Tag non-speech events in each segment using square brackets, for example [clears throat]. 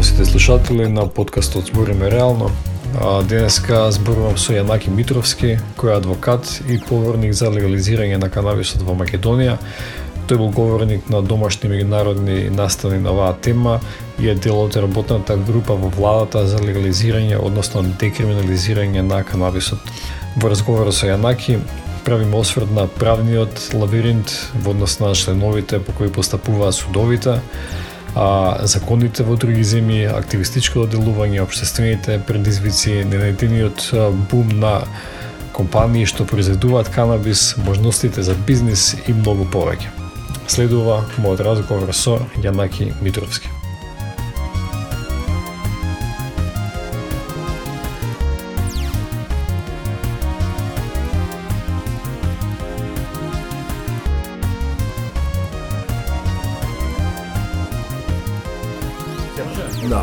Здраво сите слушатели на подкастот Збориме реално. Денеска зборувам со Јанаки Митровски, кој е адвокат и поворник за легализирање на канабисот во Македонија. Тој бил говорник на домашни меѓународни настани на оваа тема и е дел од работната група во владата за легализирање, односно декриминализирање на канабисот. Во разговор со Јанаки правиме осврт на правниот лабиринт во однос на членовите по кои постапуваат судовите, а, законите во други земји, активистичкото делување, обштествените предизвици, ненадениот бум на компании што произведуваат канабис, можностите за бизнис и многу повеќе. Следува мојот разговор со Јанаки Митровски.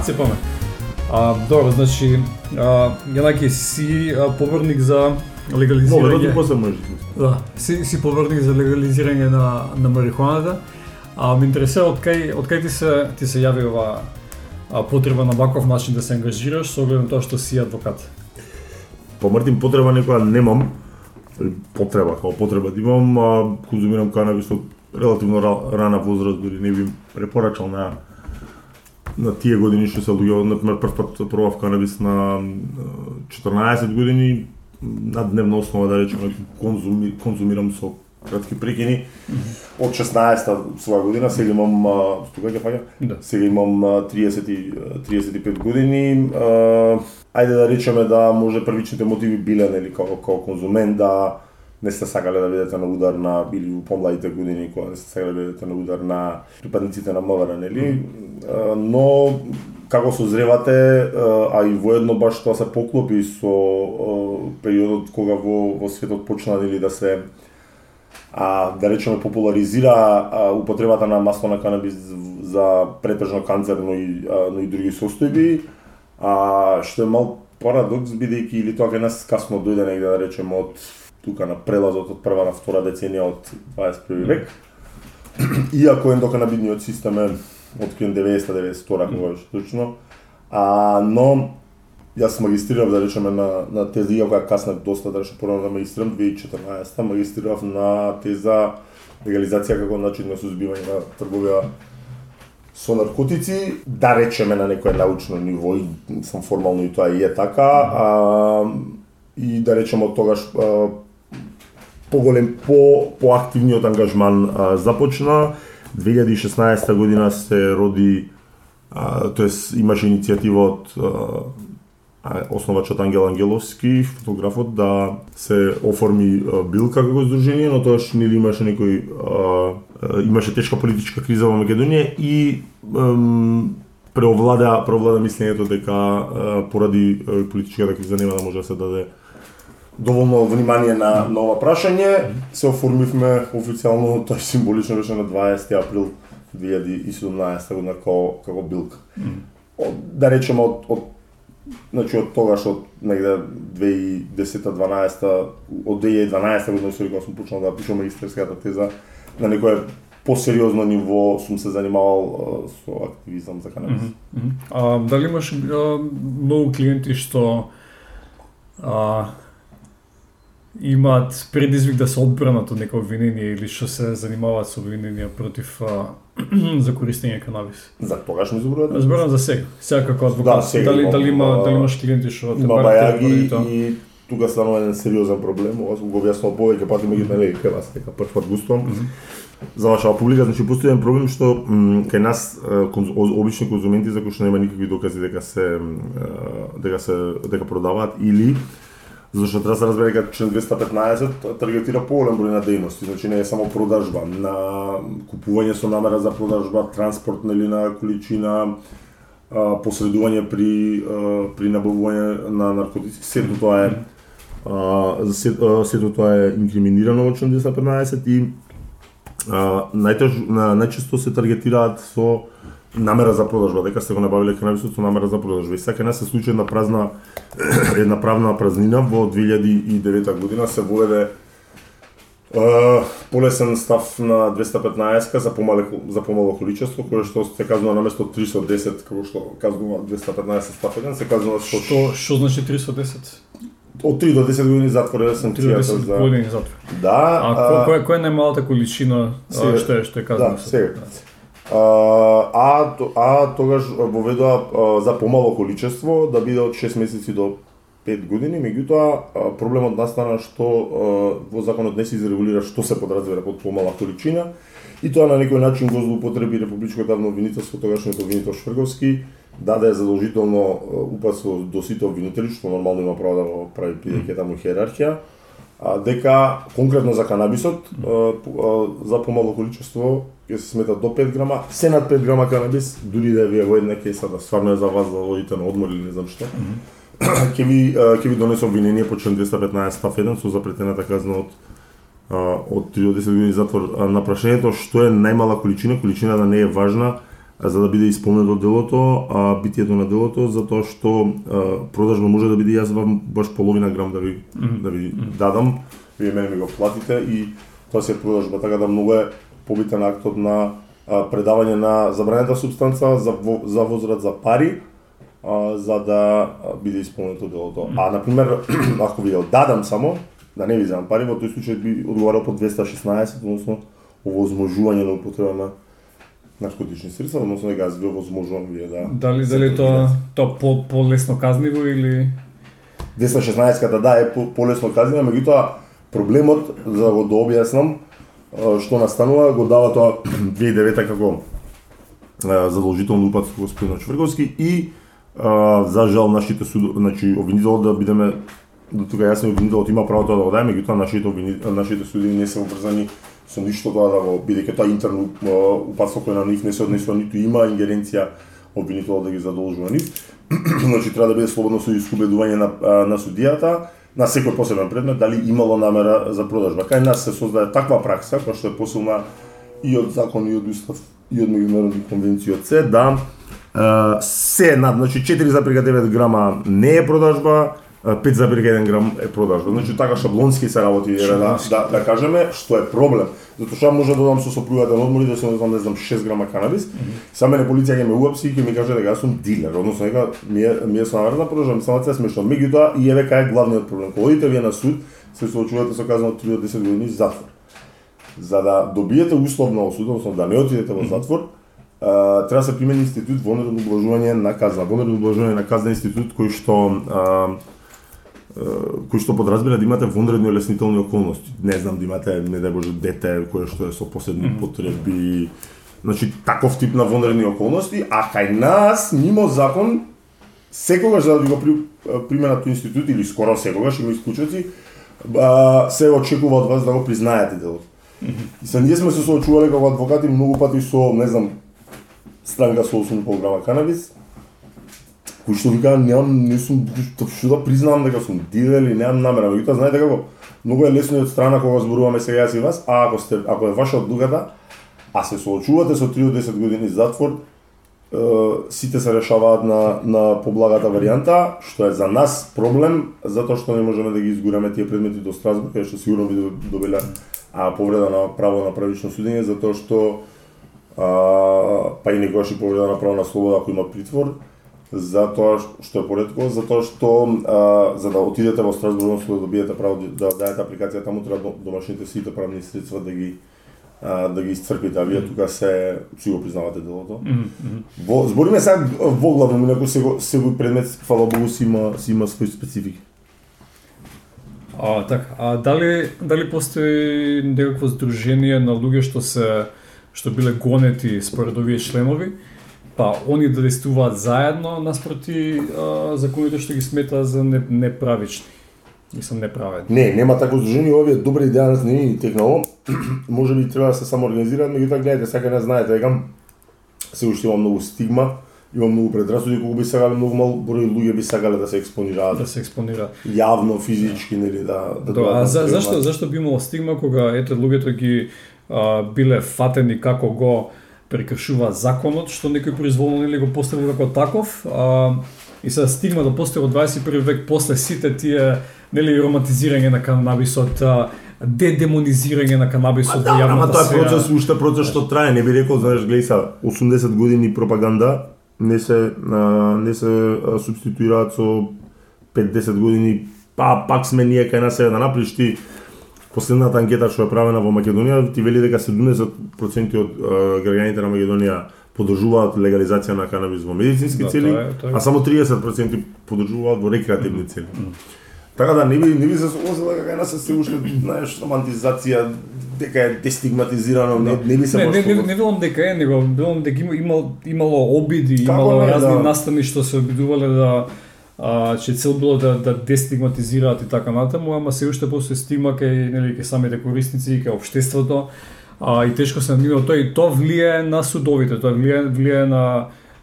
Да. Се паме. А, добро, значи, а, Јанаки, си а, поборник за Мога да легализирање... може. Да, си, си поборник за легализирање на, на марихуаната. А ме интересува од кај, од кај ти се, ти се јави ова а, потреба на ваков начин да се ангажираш со оглед на тоа што си адвокат. По мртим потреба некоја немам. Потреба, како потреба да имам, а, конзумирам канабис од релативно ра- рана возраст, дури не би препорачал на на тие години што се луѓе, например прв пат пробав канабис на а, 14 години, на дневна основа да речеме конзуми, конзумирам со кратки прекини. Од 16-та своја година, сега имам, тука ќе паѓа? Да. Сега имам а, 30, и, а, 35 години. Ајде да речеме да може првичните мотиви биле нели како како конзумент да не сте сакале да бидете на удар на или во помладите години кога не сте сакале да бидете на удар на припадниците на МВР, нели? Но како созревате, а, а и воедно баш тоа се поклопи со периодот кога во во светот почна нели да се а, да речеме популаризира а, употребата на масло на канабис за претежно канцер, но и, а, но и други состојби, а, што е мал парадокс, бидејќи или тоа кај нас касно дојде негде да речеме од тука на прелазот од прва на втора деценија од 21 век. [clears throat] Иако ендоканабидниот систем е откриен 90-92 кога беше точно. А, но јас магистрирав да речеме на на теза иако ја каснав доста да речеме порано да магистрирам 2014 магистрирав на теза легализација како начин на сузбивање на трговија со наркотици, да речеме на некое научно ниво, и сам формално и тоа и е така, а, и да речеме од тогаш а, поголем по поактивниот ангажман а, започна. 2016 година се роди а, тоест имаше иницијатива од а, основачот Ангел Ангеловски, фотографот, да се оформи а, билка како здружение, но тоа што нели имаше некој а, имаше тешка политичка криза во Македонија и ем, преовлада преовлада мислењето дека а, поради политичката криза нема да може да се даде доволно внимание на, на ова прашање. Се оформивме официјално, [laughs] тоа символично беше на 20 април 2017 година како, како билка. Од, да речеме од, од значи од тогаш од негде 2010-12 од 2012 година се кога сум почнал да пишам магистерската теза на некое посериозно ниво сум се занимавал со активизам за канабис. Мгм. А, дали имаш а, многу клиенти што а, имаат предизвик да се одбранат од некој обвинение или што се занимаваат со обвиненија против а, [clears throat] за користење канабис? За тогаш ми зборувате? Зборам за сега. Сега како адвокат. Да, сега дали имам, дали има а, дали имаш клиенти што те тоа? и тука станува еден сериозен проблем. Сум го објаснал повеќе пати меѓу нели кај вас дека прв пат густувам. За вашава публика, значи постои еден проблем што кај нас конз, обични конзументи за кои што нема никакви докази дека се дека се дека продаваат или Зошто треба да се разбере дека член 215 таргетира поголем број на дејности, значи не е само продажба, на купување со намера за продажба, транспорт нели на количина, посредување при при набавување на наркотици, сето тоа е за сето тоа е инкриминирано во член 215 и најтеж, на, најчесто се таргетираат со намера за продажба, дека сте го набавиле канабисот со намера за продажба. И сега нас се случи една празна [clears throat] една правна празнина во 2009 година се воведе Uh, полесен став на 215 за помале за помало количество, кое што се казува наместо 310 како што казува 215 став 1 се казува што што, што значи 310? Од 3 до 10 години затвор е санкцијата за години затвор. Да. А, а која која е најмалата количина се, што е што е казано? Да, сега. А, а, тогаш воведоа за помало количество да биде од 6 месеци до 5 години, меѓутоа проблемот настана што во законот не се изрегулира што се подразбира под помала количина. И тоа на некој начин го злоупотреби Републичкото јавно обвинителство, тогашното обвинител Шврговски, даде задолжително упасо до сите обвинители, што нормално има право да го прави бидејќи таму хиерархија, дека конкретно за канабисот за помало количество ќе се смета до 5 грама, се над 5 грама канабис, дури да вие во една кеса да стварно е за вас да одите на одмор или не знам што. Ќе [clears throat] ви ќе ви донесе обвинение по член 215 став 1 со запретената казна од од 3 до 10 години затвор на прашањето што е најмала количина, количината не е важна за да биде исполнето делото, а битието на делото, затоа што а, продажба може да биде јас вам баш половина грам да ви mm -hmm. да ви дадам, вие мене ми го платите и тоа се продажба, така да многу е побитен актот на а, предавање на забранета субстанца за за возврат за пари, а, за да биде исполнето делото. А, например, [clears throat] ако ви дадам само, да не ви земам пари, во тој случај би одговарал по 216, односно овозможување на употреба на наркотични средства, односно дека јас ви овозможувам вие да... Дали, дали тоа то по, по-лесно казниво или... 216-ката да е по, по-лесно казниво, меѓутоа проблемот, за да го дообјаснам, што настанува, го дава тоа [clears throat] 2009 како задолжително упатство господин Чврговски и за жал нашите суд, значи обвинителот да бидеме до тука јас обвинителот има правото да го даде, меѓутоа нашите обвинители, нашите суди не се обрзани со ништо тоа да го бидејќи тоа интерно упатство кој на нив не се однесува ниту има ингеренција обвинителот да ги задолжува нив. [clears throat] значи треба да биде слободно судиско убедување на на судијата на секој посебен предмет дали имало намера за продажба. Кај нас се создаде таква пракса која што е посилна и од закон и од устав и од меѓународни конвенции од се да се над, значи 4,9 грама не е продажба, 5,1 грам е продажба. Значи така шаблонски се работи е, да, да, да кажеме што е проблем. Затоа што може да додам со сопругата на одмори да се не знам 6 грама канабис. Mm -hmm. Саме не полиција ќе ме уапси и ќе ми каже дека јас сум дилер, односно дека ми е ми е снаварна продажба, само се смешно. Меѓутоа и еве кај е главниот проблем. Кога одите вие на суд, се соочувате со казано 3 до 10 години затвор. За да добиете условна осуда, односно да не отидете во затвор, треба да се примени институт вонредно облажување на казна. Вонредно облажување на казна институт кој што а, кој што подразбира да имате вонредни олеснителни околности. Не знам да имате не дај боже дете кое што е со посебни потреби. Значи таков тип на вонредни околности, а кај нас мимо закон секогаш за да ви го при, применат институт или скоро секогаш има исклучоци се очекува од вас да го признаете делото. И се ние сме се соочувале како адвокати многу пати со, не знам, странка со 8,5 грама канабис, кој што вика, немам, не сум, што да признам дека сум дидел и немам намера, меѓутоа знаете како, многу е лесно од страна кога зборуваме сега јас и вас, а ако сте, ако е ваша одлуката, а се соочувате со 3 од 10 години затвор, сите се решаваат на, на поблагата варијанта, што е за нас проблем, затоа што не можеме да ги изгураме тие предмети до Страсбург, кај што сигурно би добиле а, повреда на право на правично судење, затоа што а, па и некогаш и повреда на право на слобода ако има притвор, затоа што е поредко, затоа што а, за да отидете во Страсбург, да добиете право да дадете апликација таму треба домашните сите правни средства да ги а, да ги исцрпите, а вие тука се си го признавате делото. Mm -hmm. Во збориме сега во главно, инаку се го предмет фала Богу си има си има свој специфики. А, така, а дали дали постои некакво здружение на луѓе што се што биле гонети според овие членови, па они да действуваат заедно наспроти а, законите што ги смета за не, неправични. Мислам неправедни. Не, нема такво здружение, овие добра идеја нас не ни текнало. [clears throat] Може би треба да се самоорганизираат, меѓутоа гледате, сака не знаете, викам се уште има многу стигма, има многу предрасуди, колку би сакале многу мал број луѓе би сакале да се експонираат. Да се експонираат. Јавно, физички, нели, да да До, а за, зашто зашто би имало стигма кога ете луѓето ги а, биле фатени како го прекршува законот, што некој произволно нели го поставил како таков, а, и се стигма да постои во 21 век после сите тие нели романтизирање на канабисот, дедемонизирање на канабисот Да, во ама јавната тоа е сфера. процес уште процес што трае, не би рекол, знаеш, гледај са 80 години пропаганда не се а, не се а, субституираат со 5-10 години, па пак сме ние кај нас сега да направиш ти последната анкета што е правена во Македонија, ти вели дека 70% од а, граѓаните на Македонија поддржуваат легализација на канабис во медицински Да, цели, тоа е- тоа е. а само 30% поддржуваат во рекреативни цели. Така да не би не би се согласила дека кај нас е се уште знаеш романтизација дека е дестигматизирано, не, не би се Не, не, не, не велам дека е, него велам дека има, имал, имало обиди, Како имало разни да. настани што се обидувале да а, че цел било да да дестигматизираат и така натаму, ама се уште постои стигма кај нели кај самите корисници и кај општеството. А, и тешко се надминува тој и тоа влијае на судовите, тоа влијае влијае на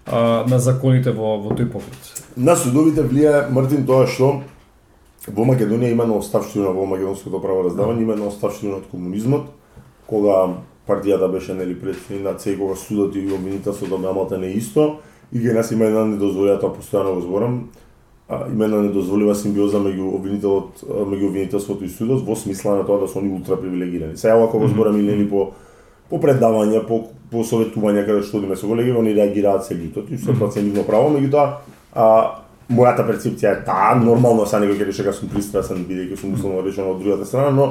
а, на законите во во тој поглед. На судовите влијае Мартин тоа што во Македонија има на оставштина во македонското правораздавање, има на оставштина од комунизмот, кога партијата беше нели претседна и кога судот и обвинителството намалте не исто, и ги нас има една недозволија, постојано го зборам, а, една недозволива симбиоза меѓу обвинителот, меѓу обвинителството и судот во смисла на тоа да се они ултра привилегирани. Сега ова кога зборам и нели по по предавања, по по советувања каде што одиме со колеги, они реагираат се лутат и се нивно право, меѓутоа а, мојата перцепција е таа, нормално са некој ќе рече дека сум пристрасен бидејќи сум условно речено од другата страна, но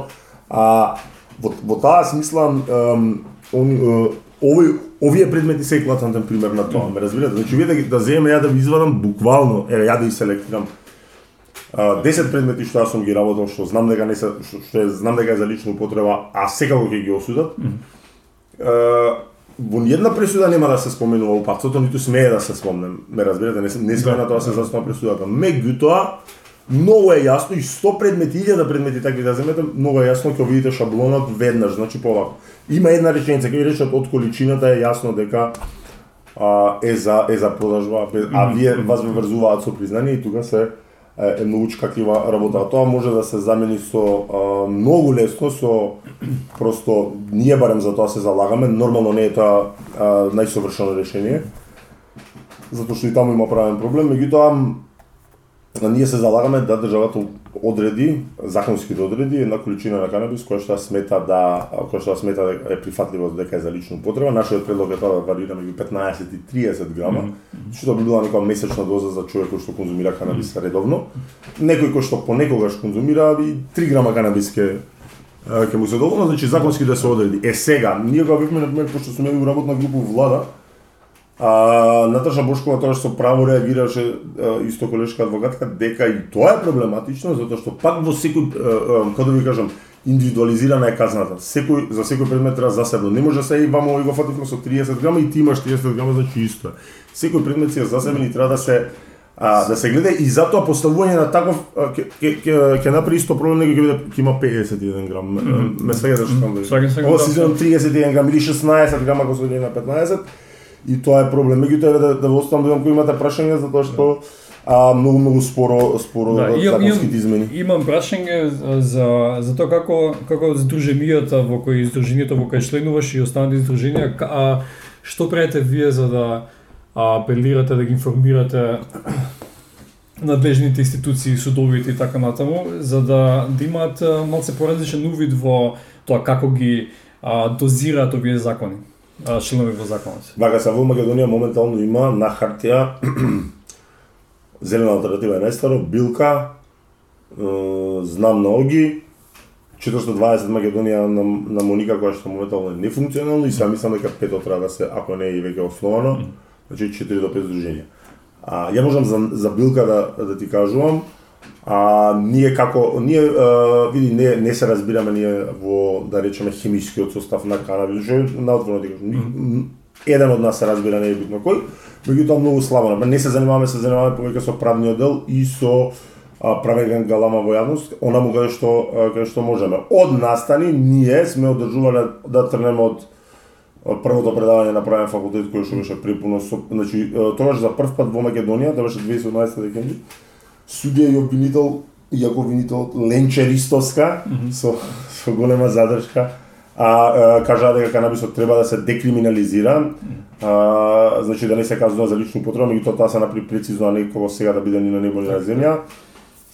а, во, во таа смисла ем, он, е, овој овие предмети се еклатантен пример на тоа, ме разбирате? Значи вие да, ги- да земеме ја да ви извадам буквално, еве ја да ги селектирам а, 10 предмети што јас сум ги работел, што знам дека не се што, што е, знам дека е за лична употреба, а секако ќе ги осудат. Uh во ниедна пресуда нема да се споменува упатството, ниту смее да се спомнем. Ме разбирате, не, не смее на тоа се заснова пресудата. Меѓутоа, многу е јасно и 100 предмети, 1000 предмети такви да земете, многу е јасно ќе видите шаблонот веднаш, значи повако. Има една реченица, ви речат од количината е јасно дека а, е за е за продажба, а вие вас ве врзуваат со признание и тука се е, е многу чкатлива работа. А Тоа може да се замени со а, многу лесно со просто ние барем за тоа се залагаме, нормално не е тоа а, најсовршено решение. Затоа што и таму има правен проблем, меѓутоа ние се залагаме да државата одреди, законски да одреди една количина на канабис која што смета да која што смета дека е прифатлива дека е за лична употреба. Нашиот предлог е тоа да варира меѓу 15 и 30 грама, што би била нека месечна доза за човек кој што конзумира канабис редовно. Некој кој што понекогаш конзумира и 3 грама канабис ке ќе му се доволно, значи законски да се одреди. Е сега, ние кога бевме на пример пошто сме у работна група во влада, А, Наташа Бошкова тоа што право реагираше исто колешка адвокатка дека и тоа е проблематично затоа што пак во секој како да ви кажам индивидуализирана е казната. Секој за секој предмет треба засебно. Не може се и вамо и го фативме со 30 грама и ти имаш 30 грама значи исто. Секој предмет си е засебен и треба да се а, да се гледа и затоа поставување на таков ќе направи исто проблем него ќе биде ќе има 51 грам. Ме што сакам да. Се, Ова да. си изедам 31 грам или 16 грама кога се на 15 и тоа е проблем. Меѓутоа да, да ве оставам да видам кои имате прашања затоа што а, многу многу споро споро Да, да, имам, законските измени. имам, имам прашање за, за тоа како, како здруженијата во кои здруженијето во кој членуваш и останати здруженија, ка- а, што правите вие за да а, апелирате, да ги информирате надлежните институции, судовите и така натаму, за да, да имаат малце поразличен увид во тоа како ги а, дозираат овие закони, членови во законот. Вака са во Македонија моментално има на хартија [clears throat] зелена алтернатива е најстаро, билка, знам на Оги, 420 Македонија на, на Моника која што моментално е нефункционално и сега мислам дека пето треба да се ако не е и веќе основано, значи 4 до 5 здруженија. А ја можам за, за билка да, да ти кажувам, а ние како ние а, види не не се разбираме ние во да речеме хемискиот состав на канабис, што наотворено ти кажам. Ни- Еден од нас се разбира не е битно кој, меѓутоа многу слабо. Не се занимаваме, се занимаваме повеќе со правниот дел и со а, правење галама во јавност, онаму каде што а, каде што можеме. Од настани ние сме одржувале да трнеме од првото предавање на правен факултет кој што беше припуно со значи тогаш за прв пат во Македонија, тоа беше 2017 декември. Судија и обвинител, иако обвинител Ленче Ристовска со со голема задршка, а, а кажа дека канабисот треба да се декриминализира, а, значи да не се казува за лична употреба, меѓутоа тоа се направи прецизно, а не како сега да биде ни на небо ни на земја.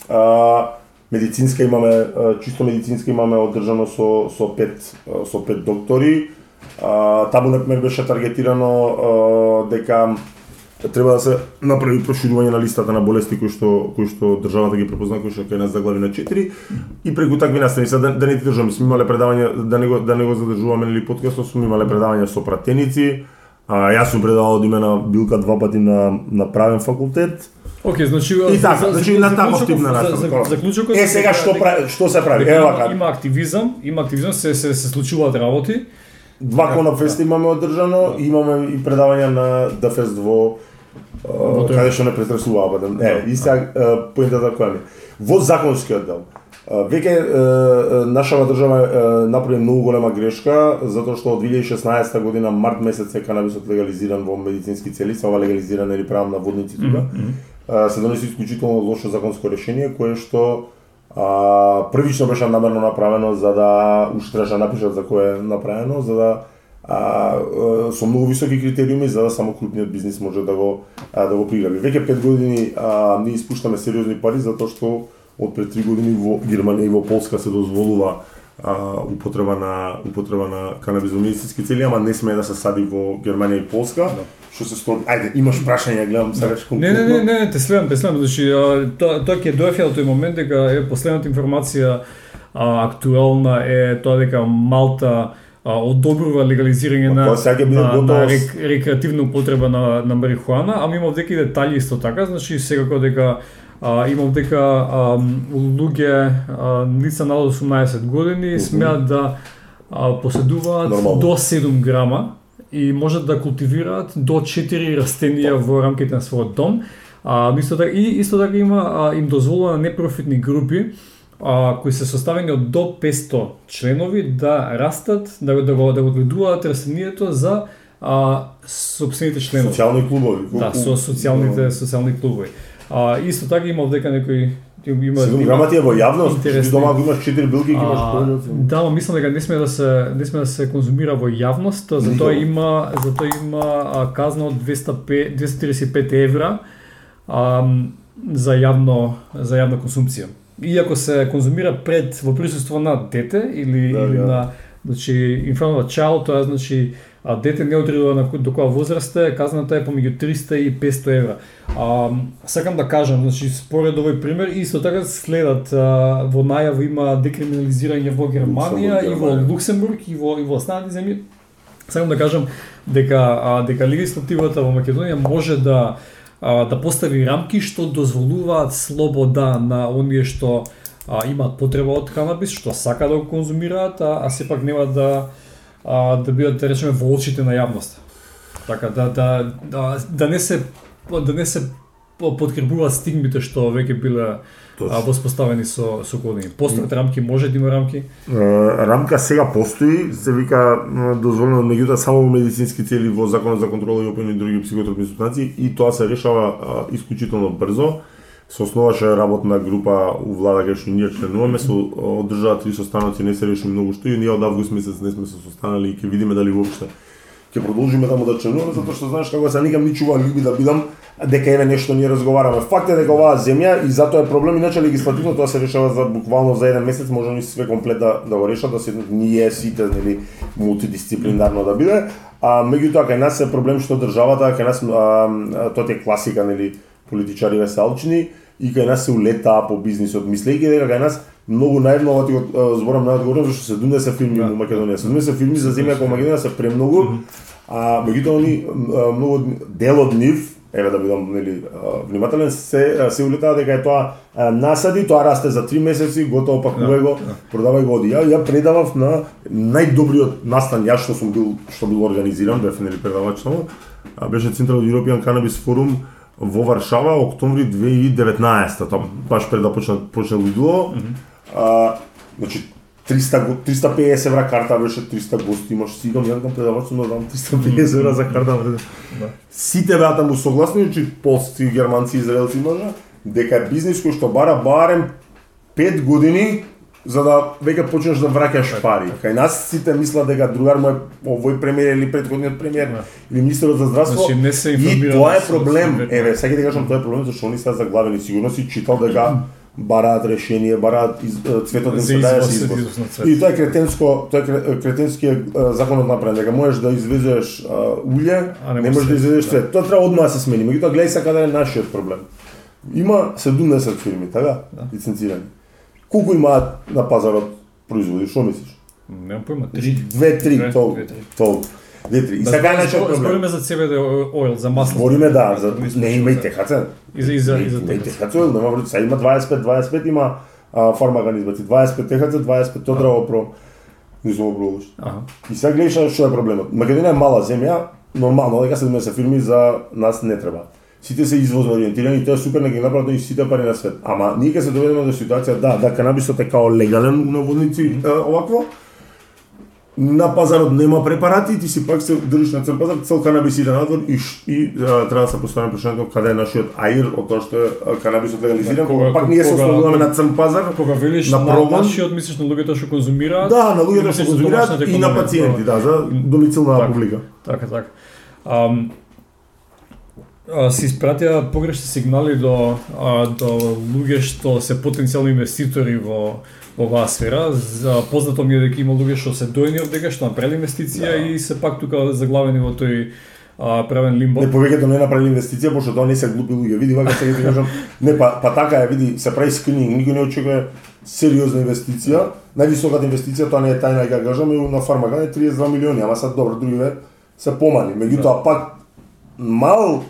А, медицинска имаме чисто медицинска имаме одржано со со пет со пет доктори. А, таму например беше таргетирано а, дека треба да се направи проширување на листата на болести кои што кои што државата ги препозна кои што кај нас заглави на 4 и преку такви настани да, да не ти држаме сме имале предавање да не го да не го задржуваме или подкастот сме имале предавања со пратеници а, јас сум предавал од име на Билка два пати на на правен факултет Океј, значи И така, значи на таков тип на настава. Заклучокот Е сега што прави што се прави? Ева има, има активизам, има активизам, се се, се случуваат работи. Два конофеста имаме одржано, имаме и предавања на ДФС во каде што не претресува да. Е, и сега поентата која ми. Во законскиот дел. Веќе нашава држава направи многу голема грешка затоа што од 2016 година март месец е канабисот легализиран во медицински цели, се ова легализиран или правам на водници тука. Се донесе исклучително лошо законско решение кое што а, првично беше намерно направено за да да напишат за кое е направено, за да а, со многу високи критериуми за да само крупниот бизнис може да го а, да го приграби. Веќе 5 години а, ние испуштаме сериозни пари затоа што од пред 3 години во Германија и во Полска се дозволува а, употреба на употреба на канабис за медицински цели, ама не смее да се сади во Германија и Полска. Што се стори? Ајде, имаш прашања, гледам сакаш Не, не, не, не, те следам, те следам, значи тоа тоа ќе дојде до тој момент дека е последната информација а, актуелна е тоа дека Малта а, одобрува легализирање Па, на, биде на, на с- рек, рекреативна употреба на, на марихуана, ама има дека и детали исто така, значи секако дека а, има дека а, луѓе а, лица над 18 години смеат да а, поседуваат Нормално. до 7 грама и можат да култивираат до 4 растенија во рамките на својот дом. А, исто така, и исто така има а, им дозволува на непрофитни групи а, кои се составени од до 500 членови да растат, да, да го да го гледуваат растенијето за а, собствените членови. социјални клубови. Да, со социјалните социјални клубови. А, исто така има дека некои има грама ти е во јавност, интересни- ти дома ако имаш 4 билки, ги имаш од да, но мислам дека не сме да се не сме да се конзумира во јавност, затоа има затоа има а, казна од 205 235 евра а, за јавно за јавна консумција. Иако се конзумира пред во присуство на дете или Да, или да. на значи in front of a child, тоа значи а дете не одредува на до која возраст е, казната е помеѓу 300 и 500 евра. А, сакам да кажам, значи според овој пример исто така следат а, во најава има декриминализирање во Германија и во. Луксембург и во и во останати земји. Сакам да кажам дека а, дека легислативата во Македонија може да а, да постави рамки што дозволуваат слобода на оние што а, имаат потреба од канабис, што сака да го конзумираат, а, а сепак нема да а, да бидат да речеме во очите на јавноста. Така да да да, да не се да не се подкрепуваат стигмите што веќе биле Точно. воспоставени со со години. Постојат рамки, може да има рамки. Рамка сега постои, се вика дозволено меѓутоа само во медицински цели во Законот за контрола и опојни други психотропни субстанции и тоа се решава исклучително брзо. Се основаше работна група у влада кај што ние членуваме, се одржаа три состаноци, не се реши многу што и ние од август месец не сме се состанали и ќе видиме дали воопште ќе продолжиме таму да членуваме затоа што знаеш како се никам ни чува љуби да бидам дека еве нешто ние разговараме. Факт е дека оваа земја и затоа е проблем иначе легислативно тоа се решава за буквално за еден месец може ни све комплет да, да го решат да се ние сите нели мултидисциплинарно да биде. А меѓутоа кај нас е проблем што државата кај нас а, тоа е класика нели политичариве се алчни и кај нас се улетаа по бизнисот мислејќи дека кај нас многу ова ти го зборам најодговорно зашто 70 филми Да. во Македонија. 70 филми за земја како Македонија се премногу, а меѓутоа они многу дел од нив еве да бидам нели внимателен се се улетаа дека е тоа насади, тоа расте за 3 месеци, готово пакувај го, продавај го оди. Ја ја предавав на најдобриот настан јас што сум бил што бил организиран, бев нели предавач само, беше Central European Cannabis Forum во Варшава октомври 2019 тоа баш пред да почне почне лудило. А, значи 300 го- 350 евра карта беше 300 гости имаш си идам јас предавач сум да дам 350 евра за карта. Сите беа таму согласни, значи полски, германци, израелци може, дека е бизнис кој што бара барем 5 години за да веќе почнеш да враќаш пари. Кај нас сите мислат дека другар мој овој премиер или претходниот премиер или министерот за здравство. Значи, не се и тоа е проблем. Еве, сега ќе кажам тоа е проблем зашто они се заглавени. Сигурно си читал дека [clears throat] [clears throat] бараат решение, бараат из, цветот им се извоз се цвет. И тоа е кретенско, тоа е кре- кретенскиот е, законот направен дека можеш да извезеш улје, не не можеш да цвет, извезеш да. цвет. Тоа треба одма да се смени. Меѓутоа гледај се каде е нашиот проблем. Има 70 фирми, така? Да. Лиценцирани. Колку имаат на пазарот производи? Што мислиш? Немам појма, три. Две, три, Две, толку. две, три. Толку. Две, три. И Да, сега е збор- нашиот проблем. Збориме за CBD oil, за масло. Збориме да, за не има и техацен. И за, и за, и за техацен, нема вред, сега има 25, 25 има а, фармаган избаци, 25 техацен, 25 тоа треба про не обровиш. Аха. И сега гледаш што е проблемот. Македонија е мала земја, нормално дека 70 фирми за нас не треба. Сите се извозно ориентирани и тоа е супер да ги направат и сите пари на свет. Ама ние ќе се доведеме до ситуација да, да канабисот е као легален на водници е, овакво. На пазарот нема препарати, ти си пак се држиш на цел пазар, цел канабис иде надвор и, и а, треба да се постави прашањето каде е нашиот аир од тоа што е канабисот легализиран, Да, кога- пак ние се ослонуваме на црн пазар. Кога велиш На на, прогон? нашиот, мислиш на луѓето што конзумираат? Да, на луѓето што конзумираат и на пациенти, да, за домицилна Така. публика. Така, така. А, се испратија погрешни сигнали до а, до луѓе што се потенцијални инвеститори во во оваа сфера. За познато ми е дека има луѓе што се доени од дека што направили инвестиција Да. и се пак тука заглавени во тој а, правен лимбо. Не повеќето не направили инвестиција, пошто тоа не се глупи луѓе. Види, вака сега ти кажам, не па, па така е, види, се прави скрининг, никој не очекува сериозна инвестиција. Највисоката инвестиција, тоа не е тајна, дека кажам, на фармаган е 32 милиони, ама сад добро, другиве се помали. Меѓутоа пак мал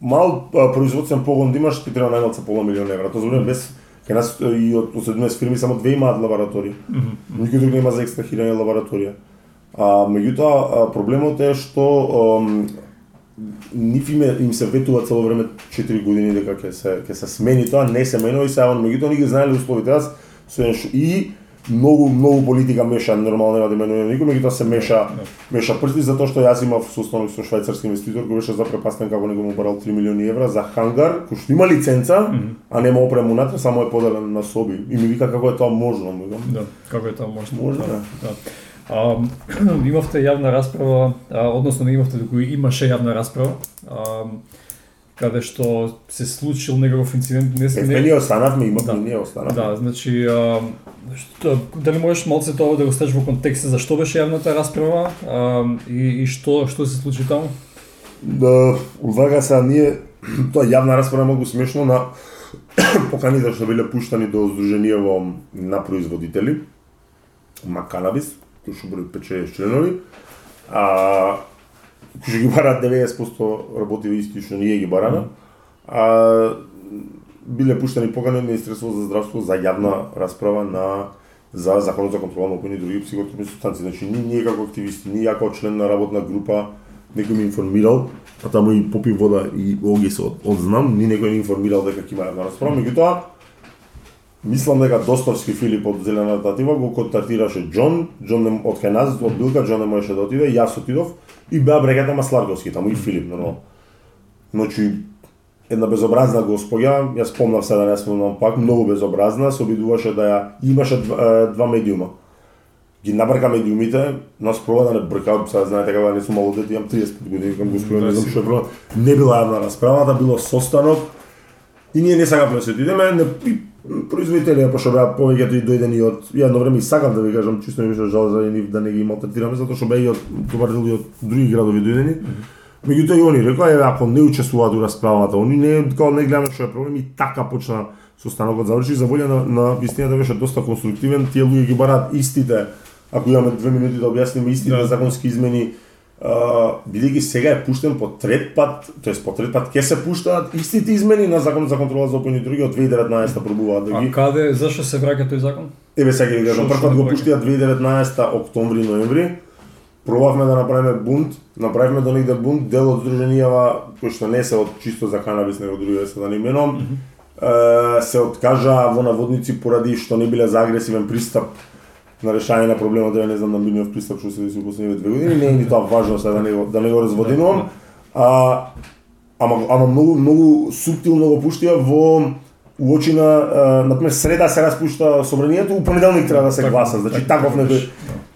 мал а, производствен погон да имаш, ти треба најмалку пола милион евра. Тоа зборувам без кај нас и од 17 фирми само две имаат лабораторија. Никој друг нема за екстрахирање лабораторија. А меѓутоа проблемот е што нив име им се ветува цело време 4 години дека ќе се ќе се смени тоа, не се менува и се он меѓутоа ние ги знаеле условите. Еден ш- и многу многу политика меша, нормално нема да менува никој, меѓутоа се меша меша прсти затоа што јас имав состанок со швајцарски инвеститор кој беше запрепастен како него му барал 3 милиони евра за хангар кој што има лиценца, а нема опрема унатре, само е поделен на соби. И ми вика како е тоа можно, му викам. Да, како е тоа можно? Може, да. да. да. А, [clears throat] имавте јавна расправа, а, односно не имавте, туку имаше јавна расправа, а, каде што се случил некаков инцидент, не Е, не, ние останавме, имавме Да. ние останавме. Да, значи, а, што, дали можеш малце тоа да го ставиш во контекст за што беше јавната расправа а, и, и што што се случи таму? Да, вака се ние [clears throat] тоа јавна расправа многу смешно на [clears throat] поканите што биле пуштани до Сдруженијево на производители Маканабис, кој што брои 5-6 членови, а што ги бараат 90% работи исти што ние ги бараме. А биле пуштени покани од Министерство за здравство за јавна расправа на за законот за контрола на опојни и други психотропни субстанции. Значи, ни ние како активисти, ние како член на работна група, некој ми информирал, а таму и попи вода и оги се од, одзнам, ни некој ни информирал дека ќе има јавна расправа, меѓутоа мислам дека Достовски Филип од Зелената татива го контактираше Џон, Џон не, од кај нас, од Билка, Џон не можеше да отиде, јас отидов и беа брегата Масларковски, таму и Филип, нормално. Значи, една безобразна господја, јас спомнав се да не спомнам пак, многу безобразна, се обидуваше да ја имаше два, два медиума. Ги набрка медиумите, нас проба да не брка, сега знаете како не сум мало дете, имам 30 години, към господја, не знам што е проблем. Не била јавна расправата, било состанок, и ние не сакавме да се отидеме, не, производители, пошто беа повеќето и дојдени од едно време и сакам да ви кажам, чисто ми беше жал за нив да не ги малтретираме затоа што беа и од добар дел и од други градови дојдени. Меѓутоа и они рекоа, еве ако не учествуваат у расправата, они не као не гледаме што е проблем и така почна состанокот заврши за волја на, на вистината беше доста конструктивен, тие луѓе ги бараат истите, ако имаме две минути да објасниме истите Да. законски измени, бидејќи сега е пуштен по трет пат, тоест по трет пат ќе се пуштаат истите измени на законот за контрола за опојни други од 2019 пробуваат да А ги каде, зашо се враќа тој закон? Еве сега ќе ви кажам, прв пат го направи? пуштија 2019 октомври ноември. Пробавме да направиме бунт, направивме до негде бунт, дел од здруженијава кои што не се од чисто за канабис, него други се да не именувам, е, се откажа во наводници поради што не биле за агресивен пристап на решање на проблемот, да не знам на минав пристап што се деси последниве две години, не е ни тоа важно сега да не го, да не го разводинувам. А, ама, ама многу, многу суптилно го пуштија во уочи на, а, например, среда се распушта собранието, у понеделник треба да се Така, гласа, значи така, таков некој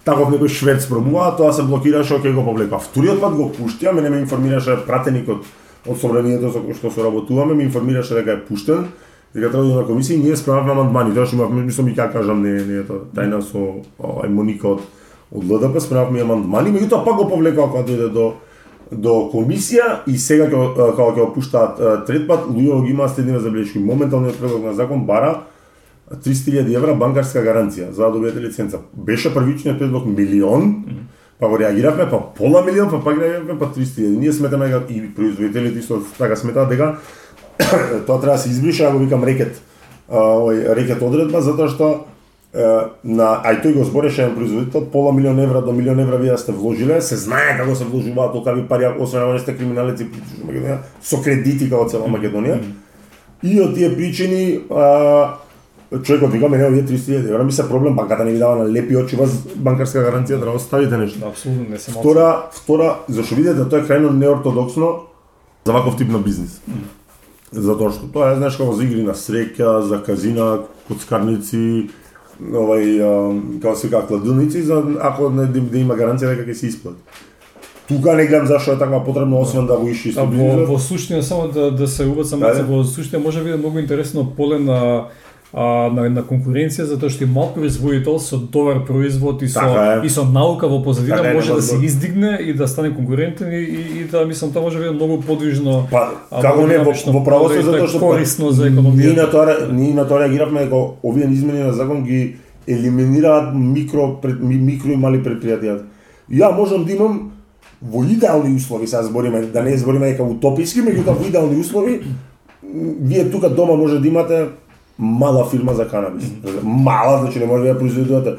таков некој шверц пробува, тоа се блокираше, окей го повлекла. Вториот пат го пуштија, мене ме информираше пратеникот од собранието со кој што соработуваме, ме информираше дека е пуштен дека треба да има комисија и ние справавме амандмани. Тоа што имавме, мислам и ќе кажам, не не ето тајна со овај Моника од од ЛДП справавме амандмани, меѓутоа пак го повлекаа кога дојде до до комисија и сега ќе кога ќе опуштаат трет пат, луѓето ги имаат следниве забелешки. Моменталниот предлог на закон бара 300.000 евра банкарска гаранција за да добиете лиценца. Беше првичниот предлог милион, па го реагиравме, па пола милион, па пак реагиравме, па 300.000. Ние сметаме дека и производителите исто така сметаат дека [coughs] тоа треба да се избрише, ако викам рекет, овој рекет одредба, затоа што на ај тој го збореше на производител пола милион евра до милион евра вие сте вложиле, се знае како се вложуваат толкави пари, освен ако не сте криминалици со кредити како цела Македонија. И од тие причини а, човекот вика мене овие 300.000 евра ми се проблем банката не ви дава на лепи очи вас банкарска гаранција да оставите нешто. Апсолутно не се Втора, втора, зашто видите тоа е крајно неортодоксно за ваков тип на бизнис. Mm. Затоа што тоа е знаеш како за игри на среќа, за казина, коцкарници, овај како се вика кладилници за ако не да, да има гаранција дека ќе се исплати. Тука не гледам зашто е така потребно освен да го иши со во, во суштина само да да се убацам да, во суштина може да биде многу интересно поле на а, на, на конкуренција затоа што и мал производител со добар производ и со така и со наука во позадина така може да се издигне и да стане конкурентен и, и, и да мислам тоа може да биде многу подвижно. Па како не во, во правосо затоа што корисно за економијата. Ние на тоа ние на тоа реагиравме дека овие измени на закон ги елиминираат микро пред, микро и мали предпријатија. Ја можам да имам во идеални услови, сега збориме, да не збориме дека утописки, меѓутоа во идеални услови, вие тука дома може да имате мала фирма за канабис. Мала, значи не може да ја произведувате.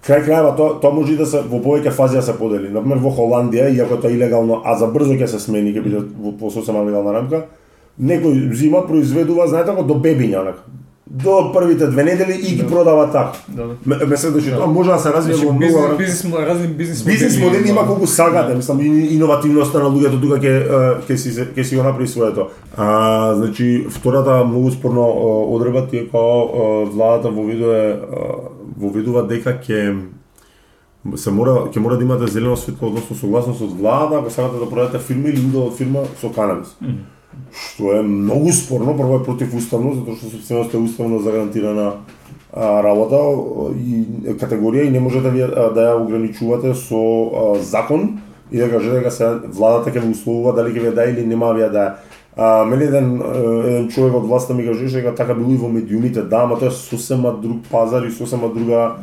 Крај крајава тоа тоа може и да се во повеќе фази да се подели. Например во Холандија, иако тоа е илегално, а за брзо ќе се смени, ќе биде во сосема легална рамка, некој зима произведува, знаете како до бебиња, до првите две недели и ги да. продава така. Да, да. Ме се доши, тоа може да се развие значи, во многу бизнис, разни бизнис модели. Бизнис модели има колку сагате, мислам иновативноста на луѓето тука ќе ќе си ќе си го направи своето. А значи втората многу спорно одредба е као владата воведува воведува дека ќе се мора ќе мора да имате зелено светло односно согласност од владата ако сакате да продадете фирма или удел од фирма со канабис. Mm -hmm што е многу спорно, прво е противуставно, затоа што собственоста е уставно загарантирана а, работа и категорија и не може да, да ја ограничувате со а, закон и да кажете дека се владата ќе ве условува дали ќе ве да или нема ве да. А, мене еден, еден човек од власта ми кажеше дека така било и во медиумите, да, ама тоа е сосема друг пазар и сосема друга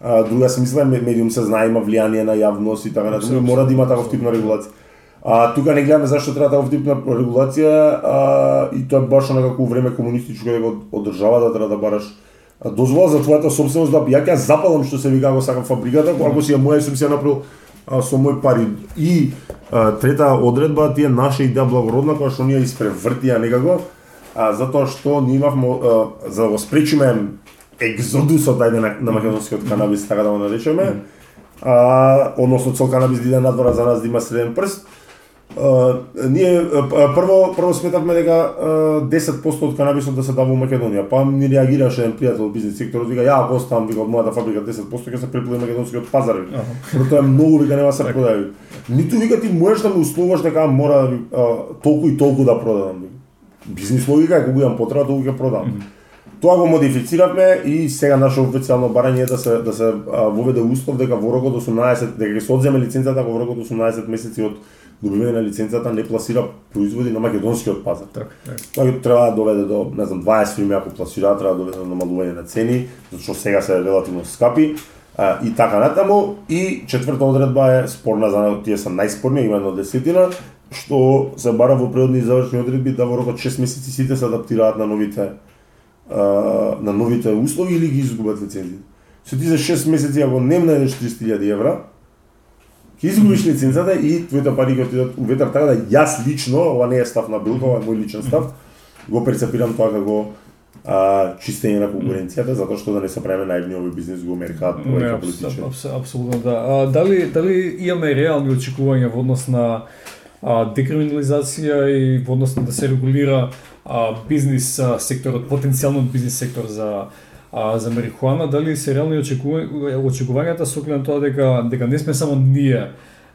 а, друга се мисла медиум се знае има влијание на јавност и така натаму, мора да има таков тип на регулација. А, тука не гледаме зашто треба таков тип на регулација а, и тоа е баш на како време комунистичко дека од државата треба да бараш дозвола за твојата собственост да ја ќе запалам што се вика го сакам фабриката, ако си ја моја сум си ја направил а, со мој пари. И а, трета одредба тие наша идеја благородна која што ние испревртија некако, а, затоа што ние имавме а, за да го спречиме екзодусот ајде на, на македонскиот канабис така да го наречеме, а, односно цел канабис да иде надвора за нас да има среден прст, Uh, ние uh, прво прво сметавме дека uh, 10% од канабисот да се дава во Македонија. Па ни реагираше еден пријател од бизнес секторот, вика ја ако оставам вика од мојата фабрика 10% ќе се преплои македонскиот пазар. Uh -huh. тоа е многу вика нема се продави. Ниту вика ти можеш да ме условаш дека мора толку и толку да продадам. Бизнес логика е кога имам потреба толку ќе продам. Тоа го модифициравме и сега наше официјално барање е да се да се воведе услов дека во рокот 18 дека ќе се одземе лиценцата во рокот 18 месеци од добивање на лиценцата не пласира производи на македонскиот пазар. Така, така. Треба да доведе до, не знам, 20 фирми ако пласираат, треба да доведе до намалување на цени, зашто сега се релативно скапи. А, и така натаму. И четврта одредба е спорна за тие се најспорни, има едно десетина, што се бара во предни и завршни одредби да во рокот 6 месеци сите се адаптираат на новите а, на новите услови или ги изгубат лицензите. Со тие 6 месеци ако не најдеш 300.000 евра, ќе изгубиш лицензата и твоите пари ќе отидат у ветар, така да јас лично, ова не е став на Билко, ова е мој личен став, го перцепирам тоа како а, чистење на конкуренцијата, затоа што да не се правиме наивни овој бизнес го меркаат повеќе политичи. Апсолутно да. А, дали дали имаме реални очекувања во однос на а, декриминализација и во однос на да се регулира а, бизнес а, секторот, потенцијалниот бизнес сектор за А за марихуана дали се реални очекувањата со оглед на тоа дека дека не сме само ние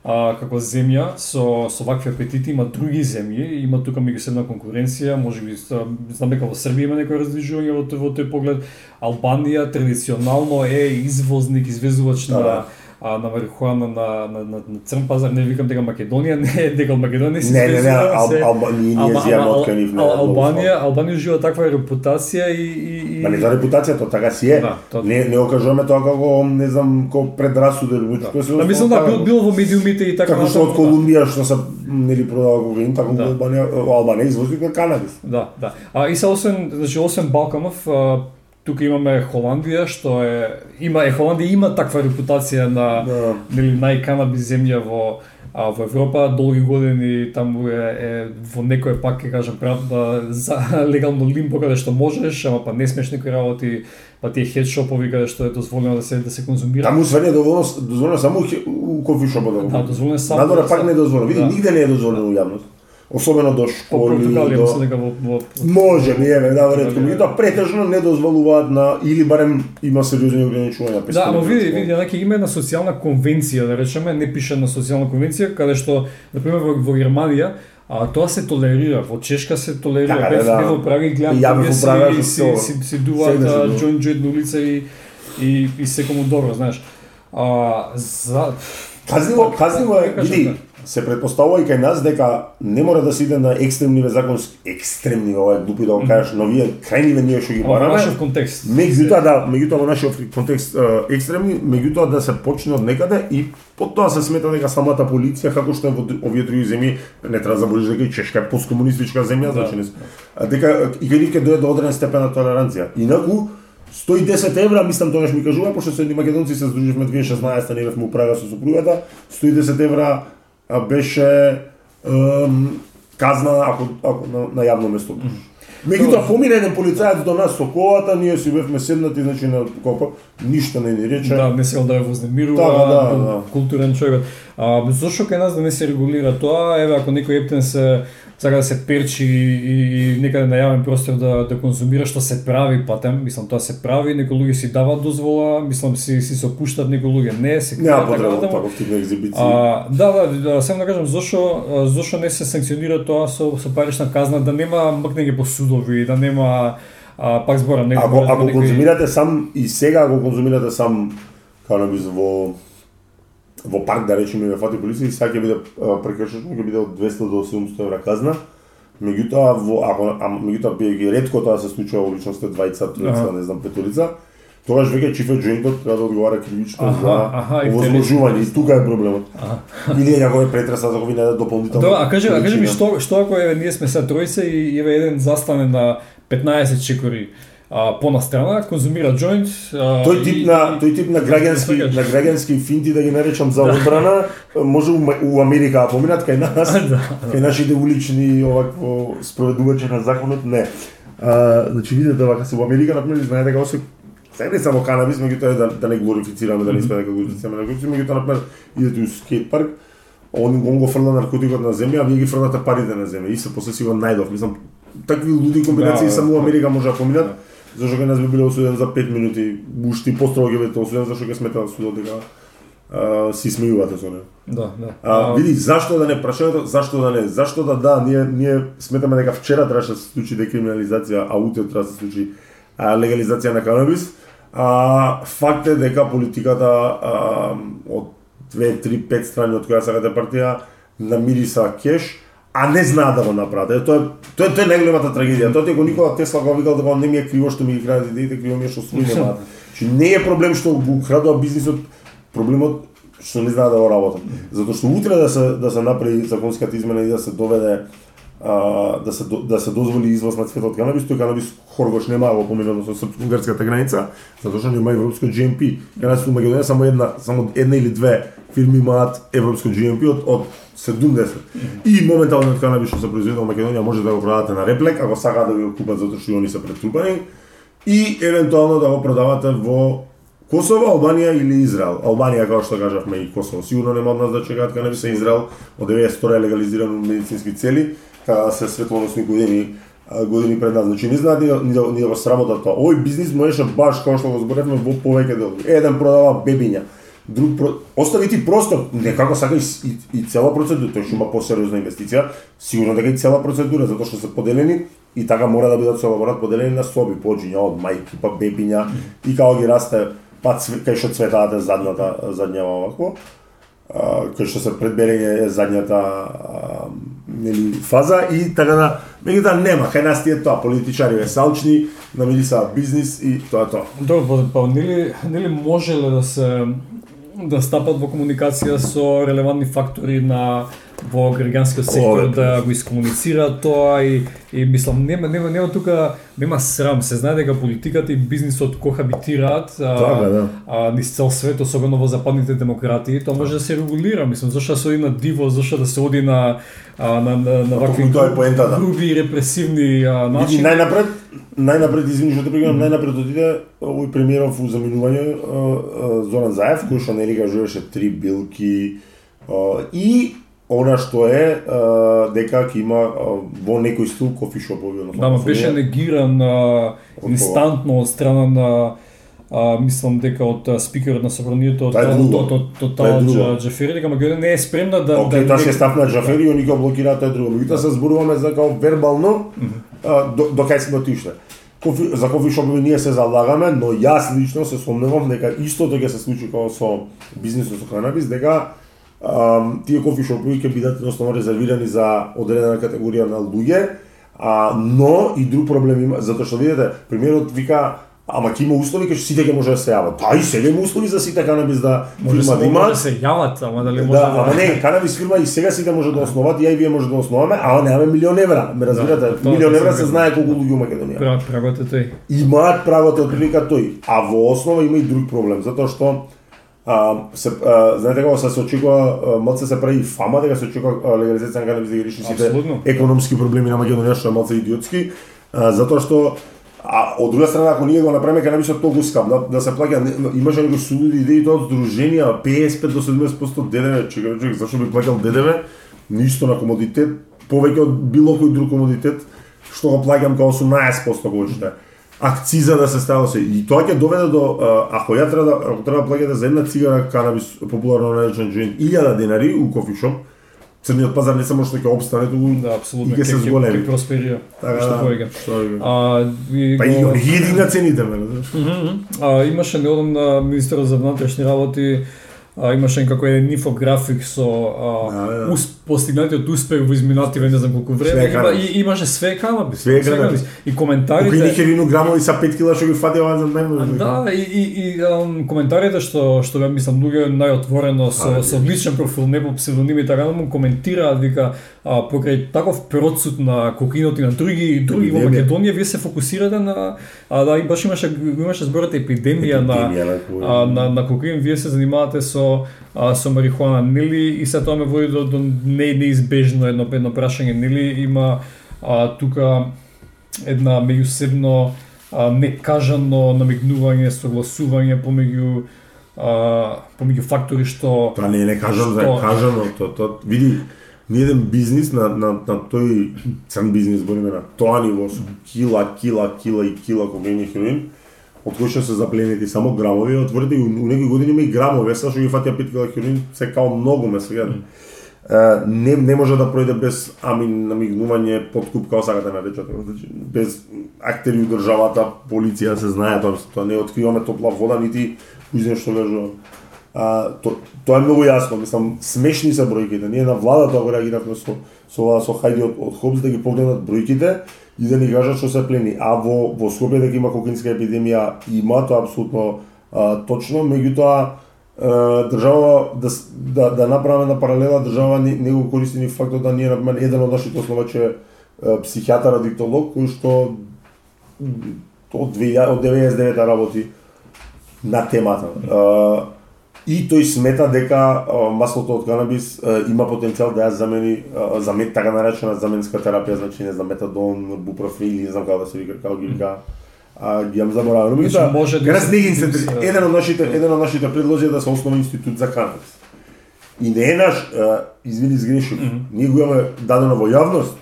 а, како земја со со вакви апетити има други земји, има тука меѓусебна конкуренција, можеби знам дека во Србија има некој раздвижување во тој во тој поглед. Албанија традиционално е извозник, извезувач Да, на да. А, на марихуана на, на, на, на црн пазар, не викам дека Македонија [laughs] не е, дека Македонија се Не, не, не, извезува, Ал, се- Алба, ние, ние Алба- зијаме Ал- од кај нив. не, Албанија, Албанија ужива таква репутација и, и, и... Ма не за репутацијата, така си е. Да, тоа- не, не окажуваме тоа како, не знам, како предрасуден. Да. Да, мислам да бил, бил во медиумите и така Како што од натаму, Колумбија што се нели продава кокаин, така Да. Албанија, Албанија извозник на канабис. Да, да. А и се освен, значи освен Балканов, тука имаме Холандија што е има е Холандија има таква репутација на Да. нели најканабис земја во а, во Европа долги години таму е, е во некој пак ќе кажам прав да, за [laughs] легално лимбо каде што можеш, ама па не смеш некои работи, па тие хедшопови каде што е дозволено да се да се конзумира. Таму све не е дозволено само у у кофишопот да го Да, дозволено само Надвора пак не е дозволено. Види, Да. нигде не е дозволено у јавност. Особено до По школи, Португалија до... мислам дека во, во Може би, еве, да, ретко. Португалија. Меѓутоа, претежно не дозволуваат на, или барем има сериозни ограничувања. Да, ама види, види, значи има една социјална конвенција, да речеме, не пише на социјална конвенција, каде што, на пример, во, во Германија, а тоа се толерира, во Чешка се толерира, Така, да, да. бев во Прага и гледам Ја во Прага, си, си, си, си дуваат џоинт џоинт на улица и, и, и секому добро, знаеш. А, за... Казниво, казниво е, да кажам, види, се предпоставува и кај нас дека не мора да се иде на екстремниве законски, екстремни, ова глупи да го кажеш, но вие крајниве ние што ги Ама во бараме. нашиот контекст. Меѓутоа да, меѓутоа во нашиот контекст екстремни, меѓутоа да се почне од некаде и потоа се смета дека самата полиција како што е во овие други земји, не треба да забориш дека и Чешка е посткомунистичка земја, значи не дека и кај нив ќе дојде до одреден степен на толеранција. Инаку 110 евра, мислам тогаш ми кажува, пошто се едни македонци се здруживме 2016 не бевме у Прага со сопругата, 110 евра беше ем, казна ако, ако на, на јавно место. Меѓутоа помине еден полицаец до нас со колата, ние си бевме седнати, значи на колко ништо не ни рече. Да, не се да ја вознемирува, Да, да, бил да. културен човек. А зошто кај нас да не се регулира тоа? Еве ако некој ептен се сака да се перчи и, и некаде на јавен простор да да конзумира што се прави патем, мислам тоа се прави, некои луѓе си даваат дозвола, мислам си си се опуштат, некои луѓе не, се Нема потреба натаму. таков тип на екзибиции. А, да, да, да, само да кажам зошто а, зошто не се санкционира тоа со со парична казна, да нема мркнење по судови, да нема а, пак зборам, некој Ако ако некој- конзумирате сам и сега ако конзумирате сам канабис во во парк да речеме ве фати полиција, сега ќе биде а, прекршено ќе биде од 200 до 700 евра казна. Меѓутоа во ако а, меѓутоа биејќи ретко тоа се случува во личност двајца, тројца, не знам, петолица, тогаш веќе чифе джоинтот треба да одговара кривично за и овозможување и тука е проблемот. Или е някој претреса за ви не даде дополнително. Тоа, а кажи, а кажи ми што што ако еве ние сме се тројца и еве еден застане на 15 чекори а, по настрана, конзумира а, Тој тип и- на тој тип на граѓански Свегаш. на граѓански финти да ги наречам за одбрана, може у, у Америка да поминат кај нас. [laughs] да. кај нашите улични овакво спроведувачи на законот не. А, значи видите вака се во Америка на пример знаете дека се Сега не само канабис, меѓутоа да, да не глорифицираме, да не сме дека глорифицираме, меѓутоа на пример идете у скейт парк, он, он го фрла наркотикот на земја, а вие ги фрлате парите на земја. И се после си го најдов. Мислам, такви луди комбинации Да, само да. во Америка може да поминат. Зашто кај нас би биле осуден за 5 минути, уште построго ќе бидете осуден зашто ќе смета судот дека а, си смејувате со него. Да, да. А, види, зашто да не прашањето, зашто да не, зашто да да, ние ние сметаме дека вчера требаше да се случи декриминализација, а утре треба да се случи а, легализација на канабис. А, факт е дека политиката а, од 2, 3, 5 страни од која сакате партија намириса кеш, а не знаат да го направат. Тоа е тоа е, тоа е најголемата трагедија. Тоа е го Никола Тесла го викал дека не ми е криво што ми ги крадат идеите, криво ми е што свој немаат. [laughs] Значи не е проблем што го крадува бизнисот, проблемот што не знаат да го работат. Затоа што утре да се да се направи законската измена и да се доведе а, да се да се дозволи извоз на цветот канабис, тој канабис хоргош нема во поминато со српско-унгарската граница, затоа што нема европско GMP. Канабис у Македонија само една само една или две фирми имаат европско GMP од од 70. И моментално канабис што се произведува во Македонија може да го продавате на реплек, ако сакаат да го купат затоа што они се претрупани и евентуално да го продавате во Косово, Албанија или Израел. Албанија, како што кажавме, и Косово. Сигурно нема од нас да чекаат канабис, а Израел од 90 е легализиран медицински цели, каде се светлоносни години а, години пред нас. Значи не знаат ни да, ни да, ни да го сработат тоа. Овој бизнис можеше баш како што го зборевме во повеќе делови. Еден продава бебиња, друг про... остави ти простор, некако сака и, и, и цела процедура, тоа што има посериозна инвестиција, сигурно дека и цела процедура, затоа што се поделени и така мора да бидат со лаборат поделени на соби, поджиња од мајки па бебиња и како ги расте па цве, кај што цветаат задната задњава овако, кај што се предберење задњата а, нели фаза и така да меѓутоа нема кај нас тие тоа политичари салчни, на са бизнис и тоа тоа. Добро, па, па нели нели можеле да се да стапат во комуникација со релевантни фактори на во граѓанскиот сектор Ова, да го искомуницираат тоа и и мислам нема нема нема тука нема срам. Се знае дека политиката и бизнисот кохабитираат Така, да. а, низ цел свет особено во западните демократии тоа може да се регулира. Мислам зашто да се оди на диво зашто да се оди на а, на на, на вакви е поентата. груби репресивни а, начини. најнапред, најнапред, извини што те најнапред отиде овој премиеров заминување а, а, Зоран Заев, кој што нели кажуваше три билки а, и она што е а, дека ќе има а, во некој стил кофишопови, односно. Да, ма кофенија. беше негиран а, инстантно од страна на а, мислам дека од спикерот на собранието од од од од Джафери дека Македонија не е спремна да Океј, да тоа ќе став на Джафери и они го блокираат тоа друго. Меѓутоа се зборуваме за као вербално до, до кај сме отишле. Кофи, за кофи шопови ние се залагаме, но јас лично се сомневам дека истото ќе се случи како со бизнисот со канабис, дека тие кофи шопови ќе бидат едноставно резервирани за одредена категорија на луѓе, а, но и друг проблем има, затоа што видите, премиерот вика Ама ќе има услови кај што сите ќе може да се јават. Да, и сега има услови за сите канабис да може фирма да има. може да се јават, ама дали може Да, ама не, канабис фирма и сега сите може да основат, ја и вие може да основаме, ама немаме милион евра. Ме разбирате? Да, тоа милион евра се знае колку луѓе у Македонија. Пра- Прагот е тој. Имаат правото од прилика тој, а во основа има и друг проблем, затоа што а, се, а, знаете како се очекува, малце се прави фама дека се очекува легализација на канабис да ги реши сите економски проблеми на Македонија, што е малце идиотски, а, затоа што А од друга страна, ако ние го направиме канабисот толку скап, да, да се плаќа, имаше некои судови идеи тоа од здруженија, 55 до 70% ДДВ, чекај, чекај, зашто би плаќал ДДВ? Ништо на комодитет, повеќе од било кој друг комодитет, што го плаќам као 18% гodište. Акциза да се ставува се. И тоа ќе доведе до, ако ја треба да, ако треба да плаќате за една цигара канабис, популарно наречен джоинт, 1000 денари у кофишоп, црниот пазар не само што ќе обстане, туку Да, апсолутно. и ќе се зголеми. ќе просперира. Така, Што повеќе. ви- А, Па и го- они ги дигна цените, ме, знаеш. Мгм. А, имаше неодам на министерот за внатрешни работи а, имаше како еден инфографик со а, Да, да. ус, постигнатиот успех во изминативе не знам колку време. Има, и, имаше све канабис. Све канабис. И коментарите ни хевину грамови са 5 кила што ги фатија за мен. Да, и, и, и um, коментарите што што бе мислам луѓе најотворено со А, со личен профил, не по псевдоними така му коментираат вика а, покрај таков процут на кокаинот и на други други во. Македонија вие се фокусирате на а да и баш имаше имаше зборот епидемија на Епидемија на кој- а, на, на кокаин, вие се занимавате со а, со марихуана, нели и се тоа ме води до, до не, неизбежно едно едно прашање, нели има а, тука една меѓусебно а, некажано намигнување, согласување помеѓу а, помеѓу фактори што Тоа не е не кажам за Што? кажано, то то види ни еден бизнис на на на тој цен бизнис збориме на тоа ниво со кила, кила, кила и кила кокаин и хероин, од кои што се запленети само грамови, отворите у некои години има и грамови, сега што ги фатија 5 кила хероин, се као многу ме сега. Е, не, не може да пројде без ами намигнување, подкуп, као сакате да наречете, значи, без актери у државата, полиција се знае, тоа, тоа не откриваме топла вода, нити кој што кажува. А, то, тоа е многу јасно, мислам, смешни се бројките. Ние на владата го реагиравме со со со, со Хајди од, од Хобс да ги погледнат бројките и да ни кажат што се плени. А во во Скопје дека има кокаинска епидемија има, тоа абсолютно апсолутно а, точно, меѓутоа држава да, да, да направиме на паралела држава не, не го користи ни фактот да ние например еден од нашите основачи е психијатар адиктолог кој што од 2000 од 99 работи на темата. А, и тој смета дека маслото од канабис има потенцијал да ја замени е, замет така наречена заменска терапија, значи не знам метадон, бупрофил, не знам како да се вика, како ги вика. А ги јам заборавено. Значи, Меѓутоа, може да се- да еден од нашите еден од нашите предлози е да се основа институт за канабис. И не е наш, извини сгрешив, ние го имаме дадено во јавност,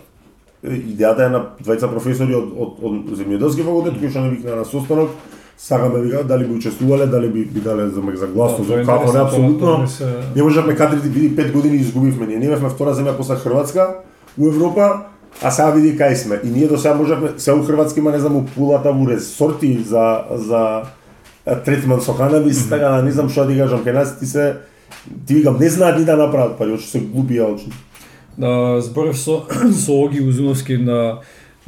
идејата е на двајца професори од, од, од земјоделски факултет, кои што не викна на состанок, сакаме вика дали би учествувале, дали би би дале за за гласно, Да, за како не апсолутно. се- Не можевме кадрите види 5 години изгубивме ние. Бевме втора земја после Хрватска у Европа, а сега види кај сме. И ние до сега можевме, се у Хрватска има не знам у пулата у ресорти за за третман со канабис, така да не знам што да ти кажам, кај нас ти се ти викам не знаат ни да направат пари, очи се глупи очи. Да, зборев со, [clears throat] со Оги Узуновски на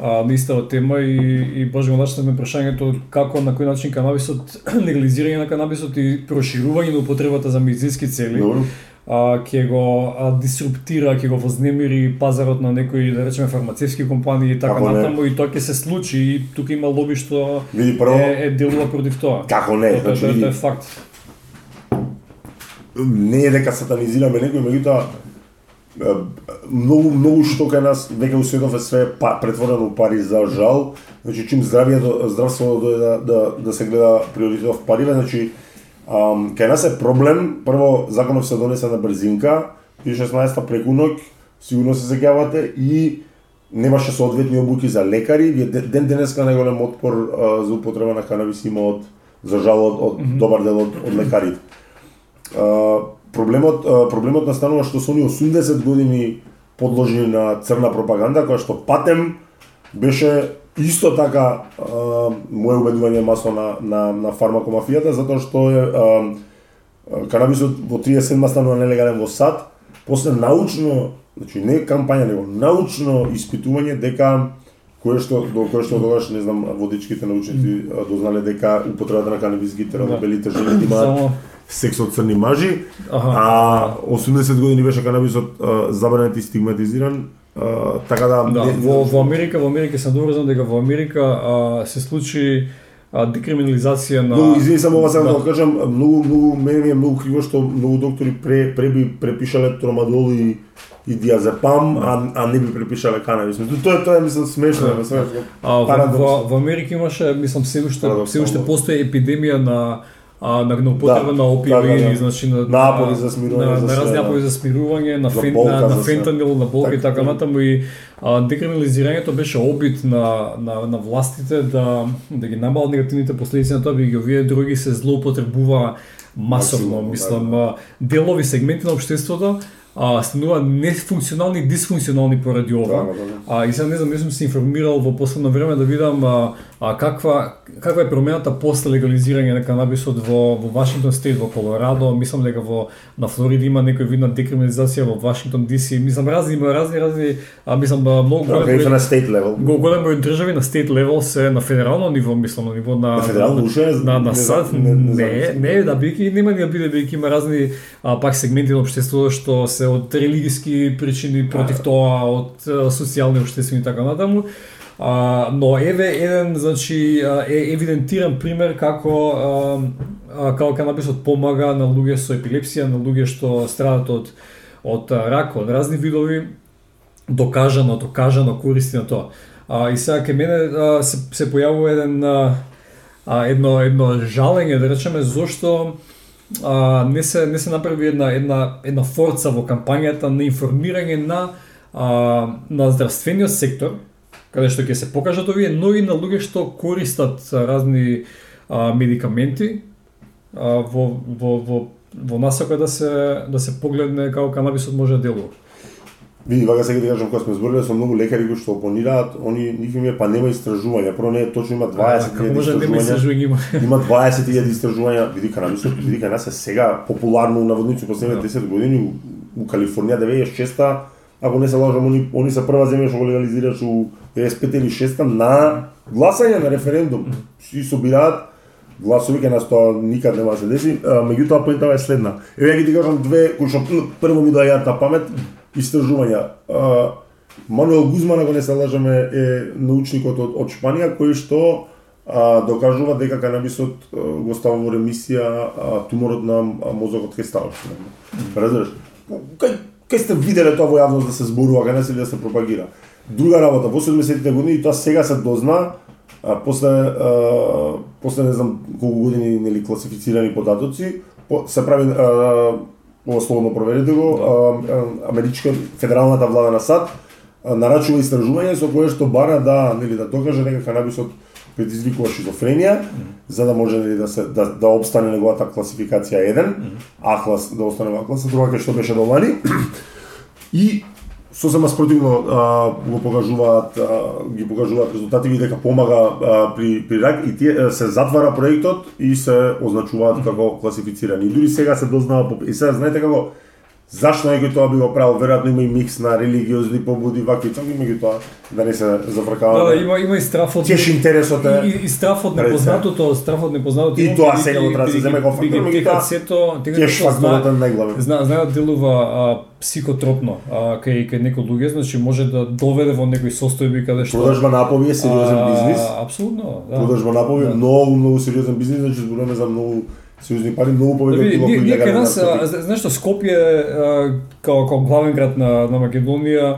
а, на истата тема и, и боже го начнавме прашањето како на кој начин канабисот, [clears throat] легализирање на канабисот и проширување на употребата за медицински цели, Добро. ќе го а, дисруптира, ќе го вознемири пазарот на некои, да речеме, фармацевски компании и така Како не? натаму и тоа ќе се случи и тука има лоби што Види прво, е, е делува против тоа. како не, Тоа, значи тоа, тоа е факт. не е дека сатанизираме некој, меѓутоа многу многу што кај нас веќе у светот е све па, претворено у пари за жал. Значи чим здравието здравството дојде да, да, да се гледа приоритетот в париве, значи ам, кај нас е проблем, прво законов се донесе на брзинка, 2016 преку ноќ, сигурно се сеќавате и немаше соодветни обуки за лекари, ден денеска најголем отпор а, за употреба на канабис има од за жал од, од добар дел од, од лекарите. Проблемот проблемот настанува што се они 80 години подложени на црна пропаганда која што патем беше исто така мое убедување масло на на на фармакомафијата затоа што е канабисот во 37 станува нелегален во САД после научно значи не кампања него научно испитување дека кое што до кое што тогаш не знам водичките научници дознале дека употребата на канабис ги тера да. Белите жени имаат секс од црни мажи, Аха. а 80 години беше канабисот забранет и стигматизиран, а, така да... Да, не- во, во Америка, во Америка сам добро знам дека во Америка а, се случи а, декриминализација на Многу, извини само ова сега Да. да кажам, многу, многу, мене ми е многу криво што многу доктори пре, пре би препишале тромадол и, и диазепам, а, а не би препишале канабис. Мислам, Тоа тоа е, мислам, смешно, Да. да, смешно. А, во, Парадокс. во, во Америка имаше, мислам, се уште се уште да. постои епидемија на а, на, употреба Да, на опиоиди, да, да, да. значи на Напори за смирување, на, на разни да. напори за смирување, на, фен, на, на фентанил, на болка и Така, така. натаму и а, декриминализирањето беше обид на, на, на властите да да ги намалат негативните последици на тоа, бидејќи овие други се злоупотребува масовно, мислам, да, делови сегменти на општеството а, станува нефункционални, дисфункционални поради ова. Да, да, да. А, и сега не знам, не сум се информирал во последно време да видам а, а, каква, каква е промената после легализирање на канабисот во, во Вашингтон стейт, во Колорадо, мислам дека во на Флорида има некој вид на декриминализација во Вашингтон DC, мислам разни има разни разни, а мислам многу Да, голем број- на стейт левел. го голем број држави на стейт левел се на федерално ниво, мислам на ниво на На федерално не- на на не САД не- не не, знам. не, да бијќи нема ни да биде бијќи има разни а, пак сегменти на општеството што се од религиски причини против тоа, од социјални, општествени и така натаму. А, но еве еден значи е евидентиран пример како а, како канабисот помага на луѓе со епилепсија, на луѓе што страдат од од рак, од разни видови докажано, докажано користи на тоа. А, и сега кај мене а, се, се појавува еден а, едно едно жалење да речеме зошто а, не се не се направи една една една форца во кампањата на информирање на а, на здравствениот сектор каде што ќе се покажат овие, но и на луѓе што користат разни а, медикаменти а, во во во во насока да се да се погледне како канабисот може да делува. Види, вака сега ти кажам, кога сме збориле со многу лекари кои што опонираат, они нив им е па нема истражувања. Прво не е точно има 20 како може да нема истражувања. има. [laughs] Има 20.000 истражувања, види канабисот, види кај нас е сега популарно на наводници последните Да. 10 години у, у Калифорнија 96-та, ако не се лажам, они они се прва земја што го легализираш у 95 или 6 на гласање на референдум. Си собираат гласови кај нас тоа никад нема да се деси, меѓутоа поентава е следна. Еве ја ги ти кажам две кои што прво ми доаѓаат на памет истражувања. Мануел Гузман, ако не се лажеме, е научникот од, од Шпанија кој што а, докажува дека канабисот а, го става во ремисија а, туморот на мозокот кај ставаш. Разбираш? Кај, кај сте виделе тоа во јавност да се зборува, кај не се да се пропагира. Друга работа, во 70-те години и тоа сега се дозна, а, после а, после не знам колку години нели класифицирани податоци, по, се прави а, ова слободно проверете го, а, а, америчка федералната влада на САД нарачува истражување со кое што бара да нели да докаже дека канабисот предизвикува шизофренија, за да може нели, да се да, да обстане неговата класификација 1, А клас да остане во класа, друга што беше довани. И сосема спротивно а, го покажуваат а, ги покажуваат резултати дека помага а, при при рак и тие се затвара проектот и се означуваат како класифицирани. И дури сега се дознава по и сега знаете како Зашто некој тоа би го правил? Веројатно има и микс на религиозни побуди, вакви и меѓутоа да не се зафркава. Да, да, има има и страф од Теш интересот е. и, и страф од непознатото, страф од непознатото. И тоа сега го треба се земе преди- фактор, меѓутоа, kad сето, Теш факторот е знае, најглавен. зна, знае да делува а, психотропно а, кај кај некој луѓе, значи може да доведе во некои состојби каде што Продажба на апови е сериозен бизнис. Апсолутно, да. Продажба на апови е Да. многу многу сериозен бизнис, значи зборуваме за многу сериозни пари, многу повеќе од било кој ние кај нас, знаеш што, Скопје а, као, као главен град на, на Македонија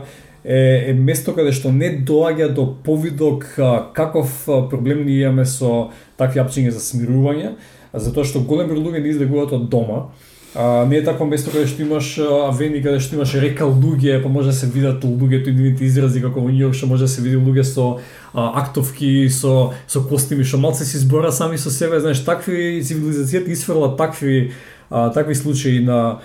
е, е место каде што не доаѓа до повидок каков проблем ние имаме со такви апчиња за смирување, затоа што голем број луѓе не излегуваат од дома. А, не е такво место каде што имаш а, авени, каде што имаш река луѓе, па може да се видат луѓето и нивните изрази, како во Њујорк што може да се види луѓе со а, актовки, со со костими што малце си избора сами со себе, знаеш, такви цивилизацијата изфрла такви а, такви случаи на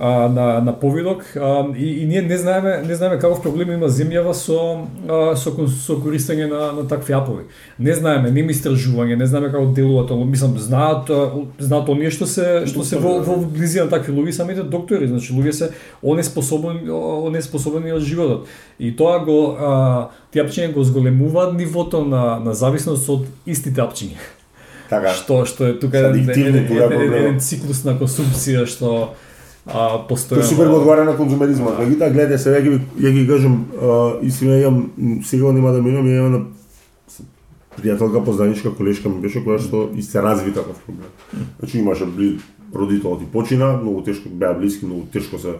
а, на на повидок а, и, и ние не знаеме не знаеме каков проблем има земјава со а, со со користење на на такви апови. Не знаеме, нема истражување, не знаеме како делува тоа. Мислам знаат знаат оние што се што се во во близина на такви луѓе самите доктори, значи луѓе се онеспособени онеспособени од животот. И тоа го а, тие апчиња го зголемуваат нивото на на зависност од истите апчиња. Така. Што што е тука еден, еден, еден, еден циклус на консумција што а, постои. Тој супер го одговара на конзумеризмот. Меѓутоа, гледајте се, ја ги ја ги кажам, истина имам сега нема да минам, имам на пријателка, познаничка, колешка ми беше која што и се разви таков проблем. Значи имаше бли, родителот и почина, многу тешко беа блиски, многу тешко се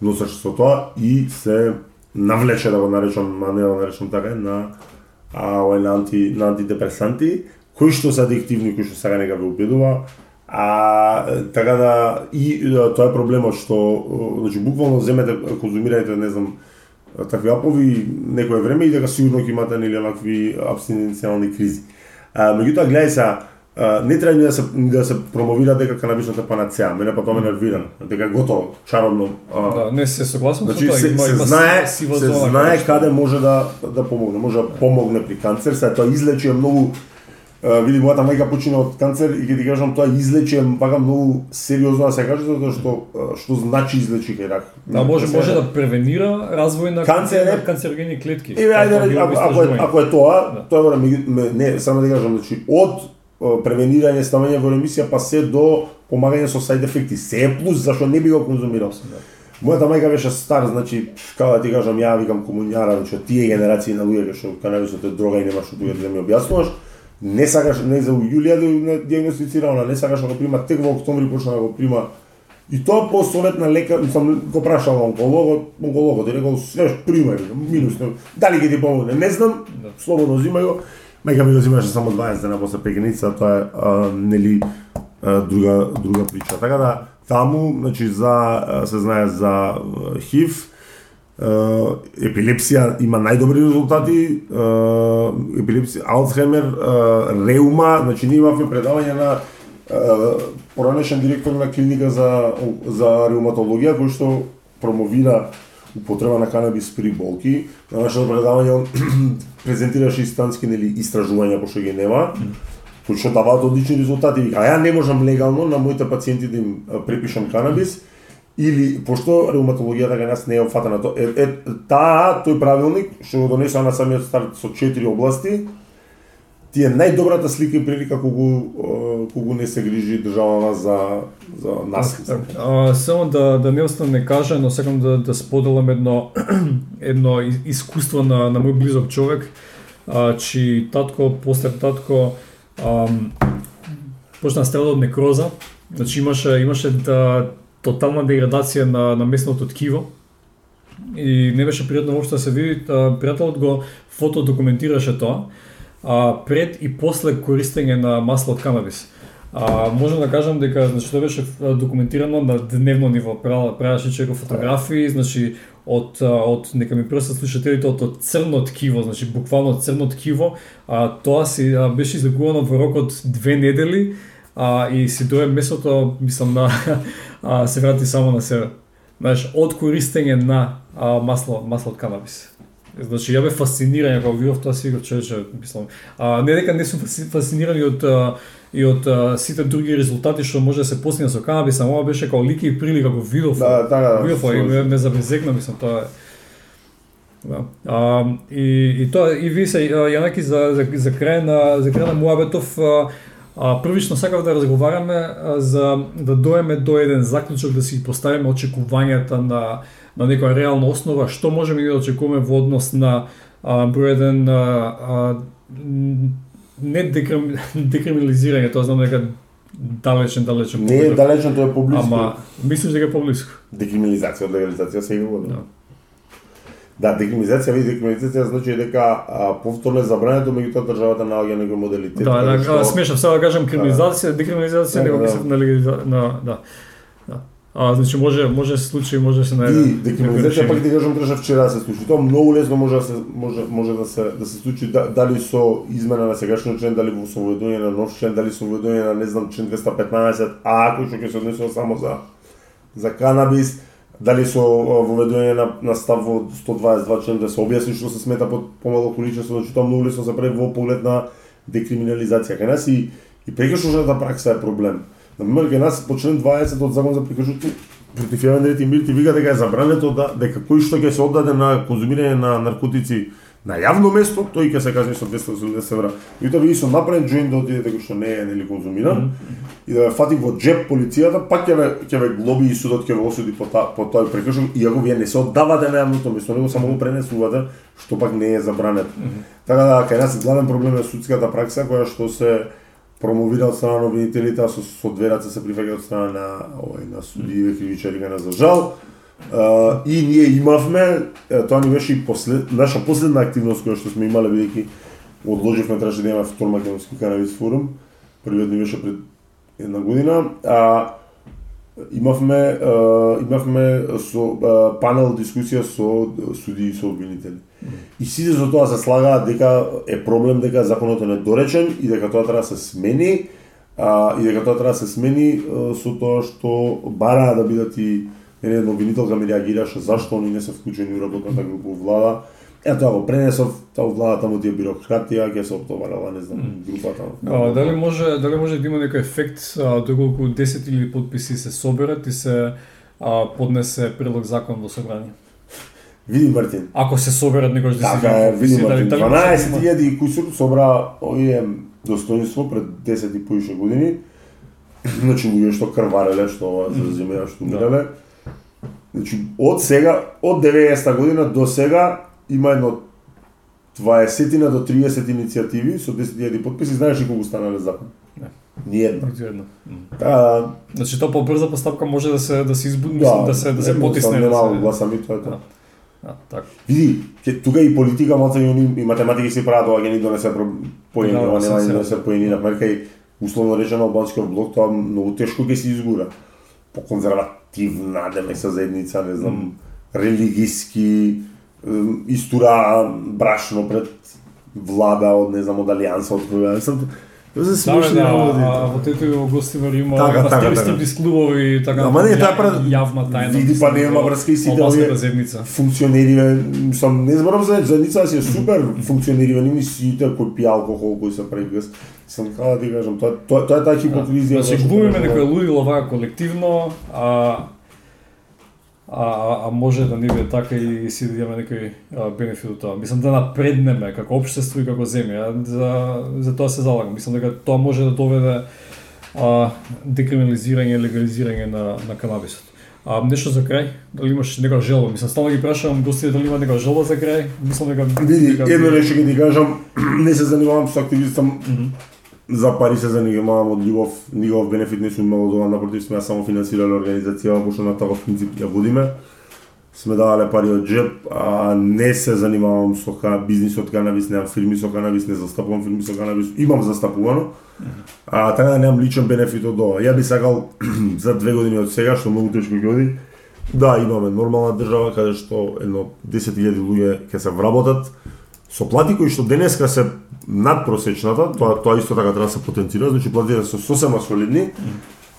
носеше со тоа и се навлече да го наречам, а не да го наречам така, на а, на анти на антидепресанти кои што се адиктивни, кои што сега нега ве убедува, А така да и е, тоа е проблемот што значи буквално земете конзумирајте не знам такви апови некое време и дека сигурно ќе имате нели онакви абстиненцијални кризи. А меѓутоа гледај се не треба ни да се ни да се промовира дека канабисната панацеа, мене па тоа ме нервира, дека готово, чаробно. а, Да, не се согласувам Значи со тоа. се, има, се има знае, се знае каде може да да помогне. Може да помогне при канцер, се тоа излечи многу види мојата мајка почина од канцер и ќе ти кажам тоа излечи вака многу сериозно да се каже затоа што што значи излечи кај рак. Да, може може да превенира развој на Канцер на канцерогени клетки. Еве ајде било ако, ако, е, ако е тоа, Да. тоа мора не само да кажам, значи од превенирање ставање во ремисија па се до помагање со сајд ефекти, се е плюс зашто не би го конзумирал. Да. Мојата мајка беше стар, значи, како да ти кажам, ја викам комуњара, значи, од тие генерации на луѓе што канабисот е дрога и нема што да ми објаснуваш, не сакаш, не за Јулија да го диагностицира, она не сакаш да го прима, тек во октомври почна да го прима. И тоа по совет на лекар, сам го прашал онкологот, онкологот и рекол, све примај, минус, не- дали ќе ти помогне, не знам, Да. слободно зимај го. Мајка ми го зимаше само 20 дена после пекеница, тоа е а, нели а, друга друга прича. Така да таму, значи за се знае за ХИВ, епилепсија има најдобри резултати, а, епилепсија, Алцхаймер, реума, значи ние имавме предавање на поранешен директор на клиника за за реуматологија кој што промовира употреба на канабис при болки. На нашето предавање он [clears throat] презентираше истански нели истражувања пошто ги нема кои што даваат одлични резултати. Вика, а ја не можам легално на моите пациенти да им препишам канабис, или пошто реуматологијата кај нас не е опфатена то е, е таа тој правилник што го донесува на самиот старт со четири области ти е најдобрата слика и прилика кога кога не се грижи државава за за нас. А, само да да не остане да кажано, сакам да да споделам едно [clears throat] едно искуство на на мој близок човек, а, чи татко, постар татко а, почна страда од некроза. Значи имаше имаше да тотална деградација на на местното ткиво и не беше пријатно воопшто да се види. Пријателот го фотодокументираше тоа а, пред и после користење на масло од канабис. А, можам да кажам дека значи тоа беше документирано на дневно ниво. Правеше човек фотографии, значи од од нека ми пресат слушателите од, од црно ткиво, значи буквално црно ткиво, а тоа си а, беше излекувано во рок од две недели а, и си дое месото, мислам на [laughs] а, се врати само на себе. Знаеш, од користење на а, масло, масло од канабис. Значи, ја бе фасциниран кога видов тоа си го човече, мислам. А, не дека не сум фасциниран и од а, и од а, сите други резултати што може да се постигне со канабис, ова беше како лики и прилика го видов. Да, така, да. видов и ме, ме забезекна, мислам, тоа е. Да. А, и, и тоа и ви се Јанаки за за за крај на за крај на муабетов а, а, првично сакав да разговараме а, за да доеме до еден заклучок да си поставиме очекувањата на на некоја реална основа што можеме да очекуваме во однос на а, број еден а, а, не декрим, декриминализирање, тоа знам дека далечен, далечен Не е далечен, тоа е поблиску. Ама мислиш дека е поблиску? Декриминализација легализација се го Да. Да, декриминализација, види декриминализација значи дека а, повторно е забрането, меѓутоа државата наоѓа некој модалитет. Да, да, што- смешав сега да кажам криминализација, декриминализација, Да, него да. мислев на легализација, на да. Да. А, значи може може да се случи, може да се најде. И декриминализација пак ти кажам требаше вчера да се случи. Тоа многу лесно може да се може може да се да се случи да, дали со измена на сегашниот член, дали во со воведување на нов член, дали со воведување на не знам член 215, а кој што ќе се однесува само за за канабис, дали со воведување на на став во 122 член да се објасни што се смета под помало количество, значи тоа многу лесно се прави во поглед на декриминализација. Кај нас и и прекршушната пракса е проблем. Например, кај нас по член 20 од закон за прекршушки против јавен ред и мир ти вика дека е забрането да дека кој што ќе се оддаде на конзумирање на наркотици на јавно место, тој ќе се казни со 280 евра. И тоа види со направен джоинт да отиде дека што не е нели конзумиран и да ве фати во джеп полицијата, пак ќе ве ќе ве глоби и судот ќе ве осуди по та, по тој прекршок, иако вие не се оддавате на јавното место, него само го пренесувате, што пак не е забрането. Така да, кај нас главен проблем е судската пракса која што се промовира од страна на обвинителите, а со, со две раце се прифаќа од страна на овој на судије кривичари на за жал. Uh, и ние имавме, тоа ни беше и послед, наша последна активност која што сме имале бидејќи одложивме траше да имаме втор македонски канабис форум. Првиот ни беше пред една година, а имавме а, имавме со а, панел дискусија со судии и со обвинители. И сите за тоа се слагаат дека е проблем дека законот е недоречен и дека тоа треба да се смени а, и дека тоа треба да се смени а, со тоа што бараа да бидат и мене една обвинителка ми реагираше зашто они не се вклучени у работната група влада. Е тоа го пренесов, тоа у влада таму ти е бирократија, ќе се оптоварала, не знам, групата. А, дали може дали може да има некој ефект а, доколку 10 или подписи се соберат и се а, поднесе прилог закон во собрание? Види Мартин, Ако се соберат некој да Така е, види Мартин, дали може да има? 12.000 и кусур собра овие достоинство пред 10 и поише години. [clears throat] Значи луѓе што крвареле, што ова се што умирале. Значи од сега, од 90-та година до сега има едно 20 до 30 иницијативи со 10.000 подписи, знаеш ли колку станале закон? Не. Ни една. Ниту една. Та, Значи тоа побрза постапка може да се да се избуди, да, да се да се потисне. Нема да се- гласами, тоа е тоа. Да. Да, така. Види, ќе тука и политика малце и, и математики се прават, ова ќе ни донесе поени, Да, ова нема се- ни се- донесе поени, на кај условно речено албанскиот блок, тоа многу тешко ќе се изгура. По конзервативна демеса заедница, не знам, религиски, ем, истура брашно пред влада од не знам од алијанса од која. Да, бе, смешни да, работи. а, во тето во Гостивар има Така, на така, така. клубови и така. Ама не, таа пред- јавна тајна. Види, па нема врска и сите овие- заедница. функционериве, сам не зборам за заедница, си е супер функционериве, ними сите кој пие алкохол, кој се прави газ. Сам како да ти кажам, тоа тоа тоа е таа хипокризија. Да се губиме некој луѓе вака колективно, а а, а, може да не биде така и си да имаме некој бенефит од тоа. Мислам да напреднеме како општество и како земја. За, за тоа се залагам. Мислам дека тоа може да доведе а, декриминализирање и легализирање на, на канабисот. А нешто за крај? Дали имаш некоја желба? Мислам, стално ги прашувам гостите дали има некоја желба за крај. Мислам дека Види, дека- едно нешто ќе ти кажам, [clears throat] не се занимавам со активистам, Мгм за пари се занимавам од љубов, никаков бенефит не сум имал од ова, напротив сме ја само финансирале организација, пошто на таков принцип ја водиме. Сме давале пари од джеб, а не се занимавам со ка, бизнис од канабис, немам фирми со канабис, не застапувам фирми со канабис, имам застапувано. А така да немам личен бенефит од ова. Ја би сакал [clears throat] за две години од сега, што многу тешко ќе оди, Да, имаме нормална држава каде што едно 10.000 луѓе ќе се вработат со плати кои што денеска се надпросечната, тоа тоа исто така треба да се потенцира, значи платите се сосема солидни.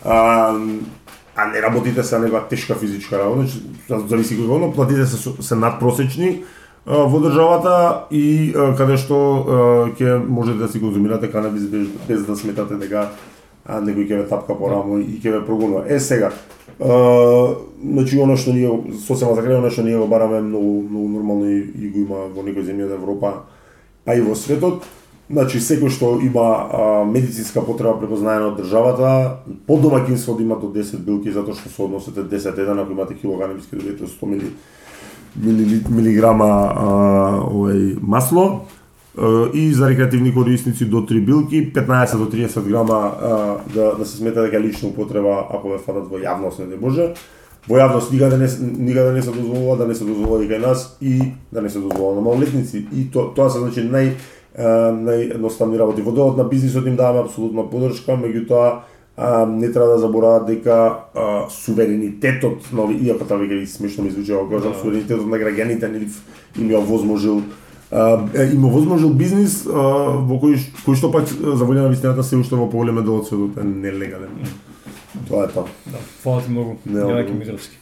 А, а не работите се некоја тешка физичка работа, значи зависи кој но платите се се надпросечни во државата и каде што ќе можете да си конзумирате канабис без, без да сметате дека а некој ќе ве тапка по рамо и ќе ве прогонува. Е сега, а, значи оно што ние сосема за она што ние го бараме многу многу нормално и, и го има во некои земји од Европа, па и во светот. Значи секој што има а, медицинска потреба препознаена од државата, по домаќинство да има до 10 билки затоа што се односите 10 еден ако имате килограмски добиете 100 да мили, мили, милиграма а, овој масло и за рекреативни корисници до 3 билки, 15 до 30 грама да, да се смета дека лична употреба ако ве фатат во јавност, не боже. Во јавност никаде не, никаде не се дозволува, да не се дозволува и кај нас и да не се дозволува на малолетници. И то, тоа се значи нај наједноставни работи. Во делот на бизнисот им даваме апсолутна подршка, меѓутоа не треба да заборават дека а, суверенитетот, нови, иако тоа веќе смешно ми звучи, кажам, да. суверенитетот на граѓаните нели им ја возможил има возможен бизнис во кој, кој што пак за волја на вистината се уште во поголеме дел од светот е нелегален. Тоа е тоа. Да, фала ти многу. Јаки Митровски.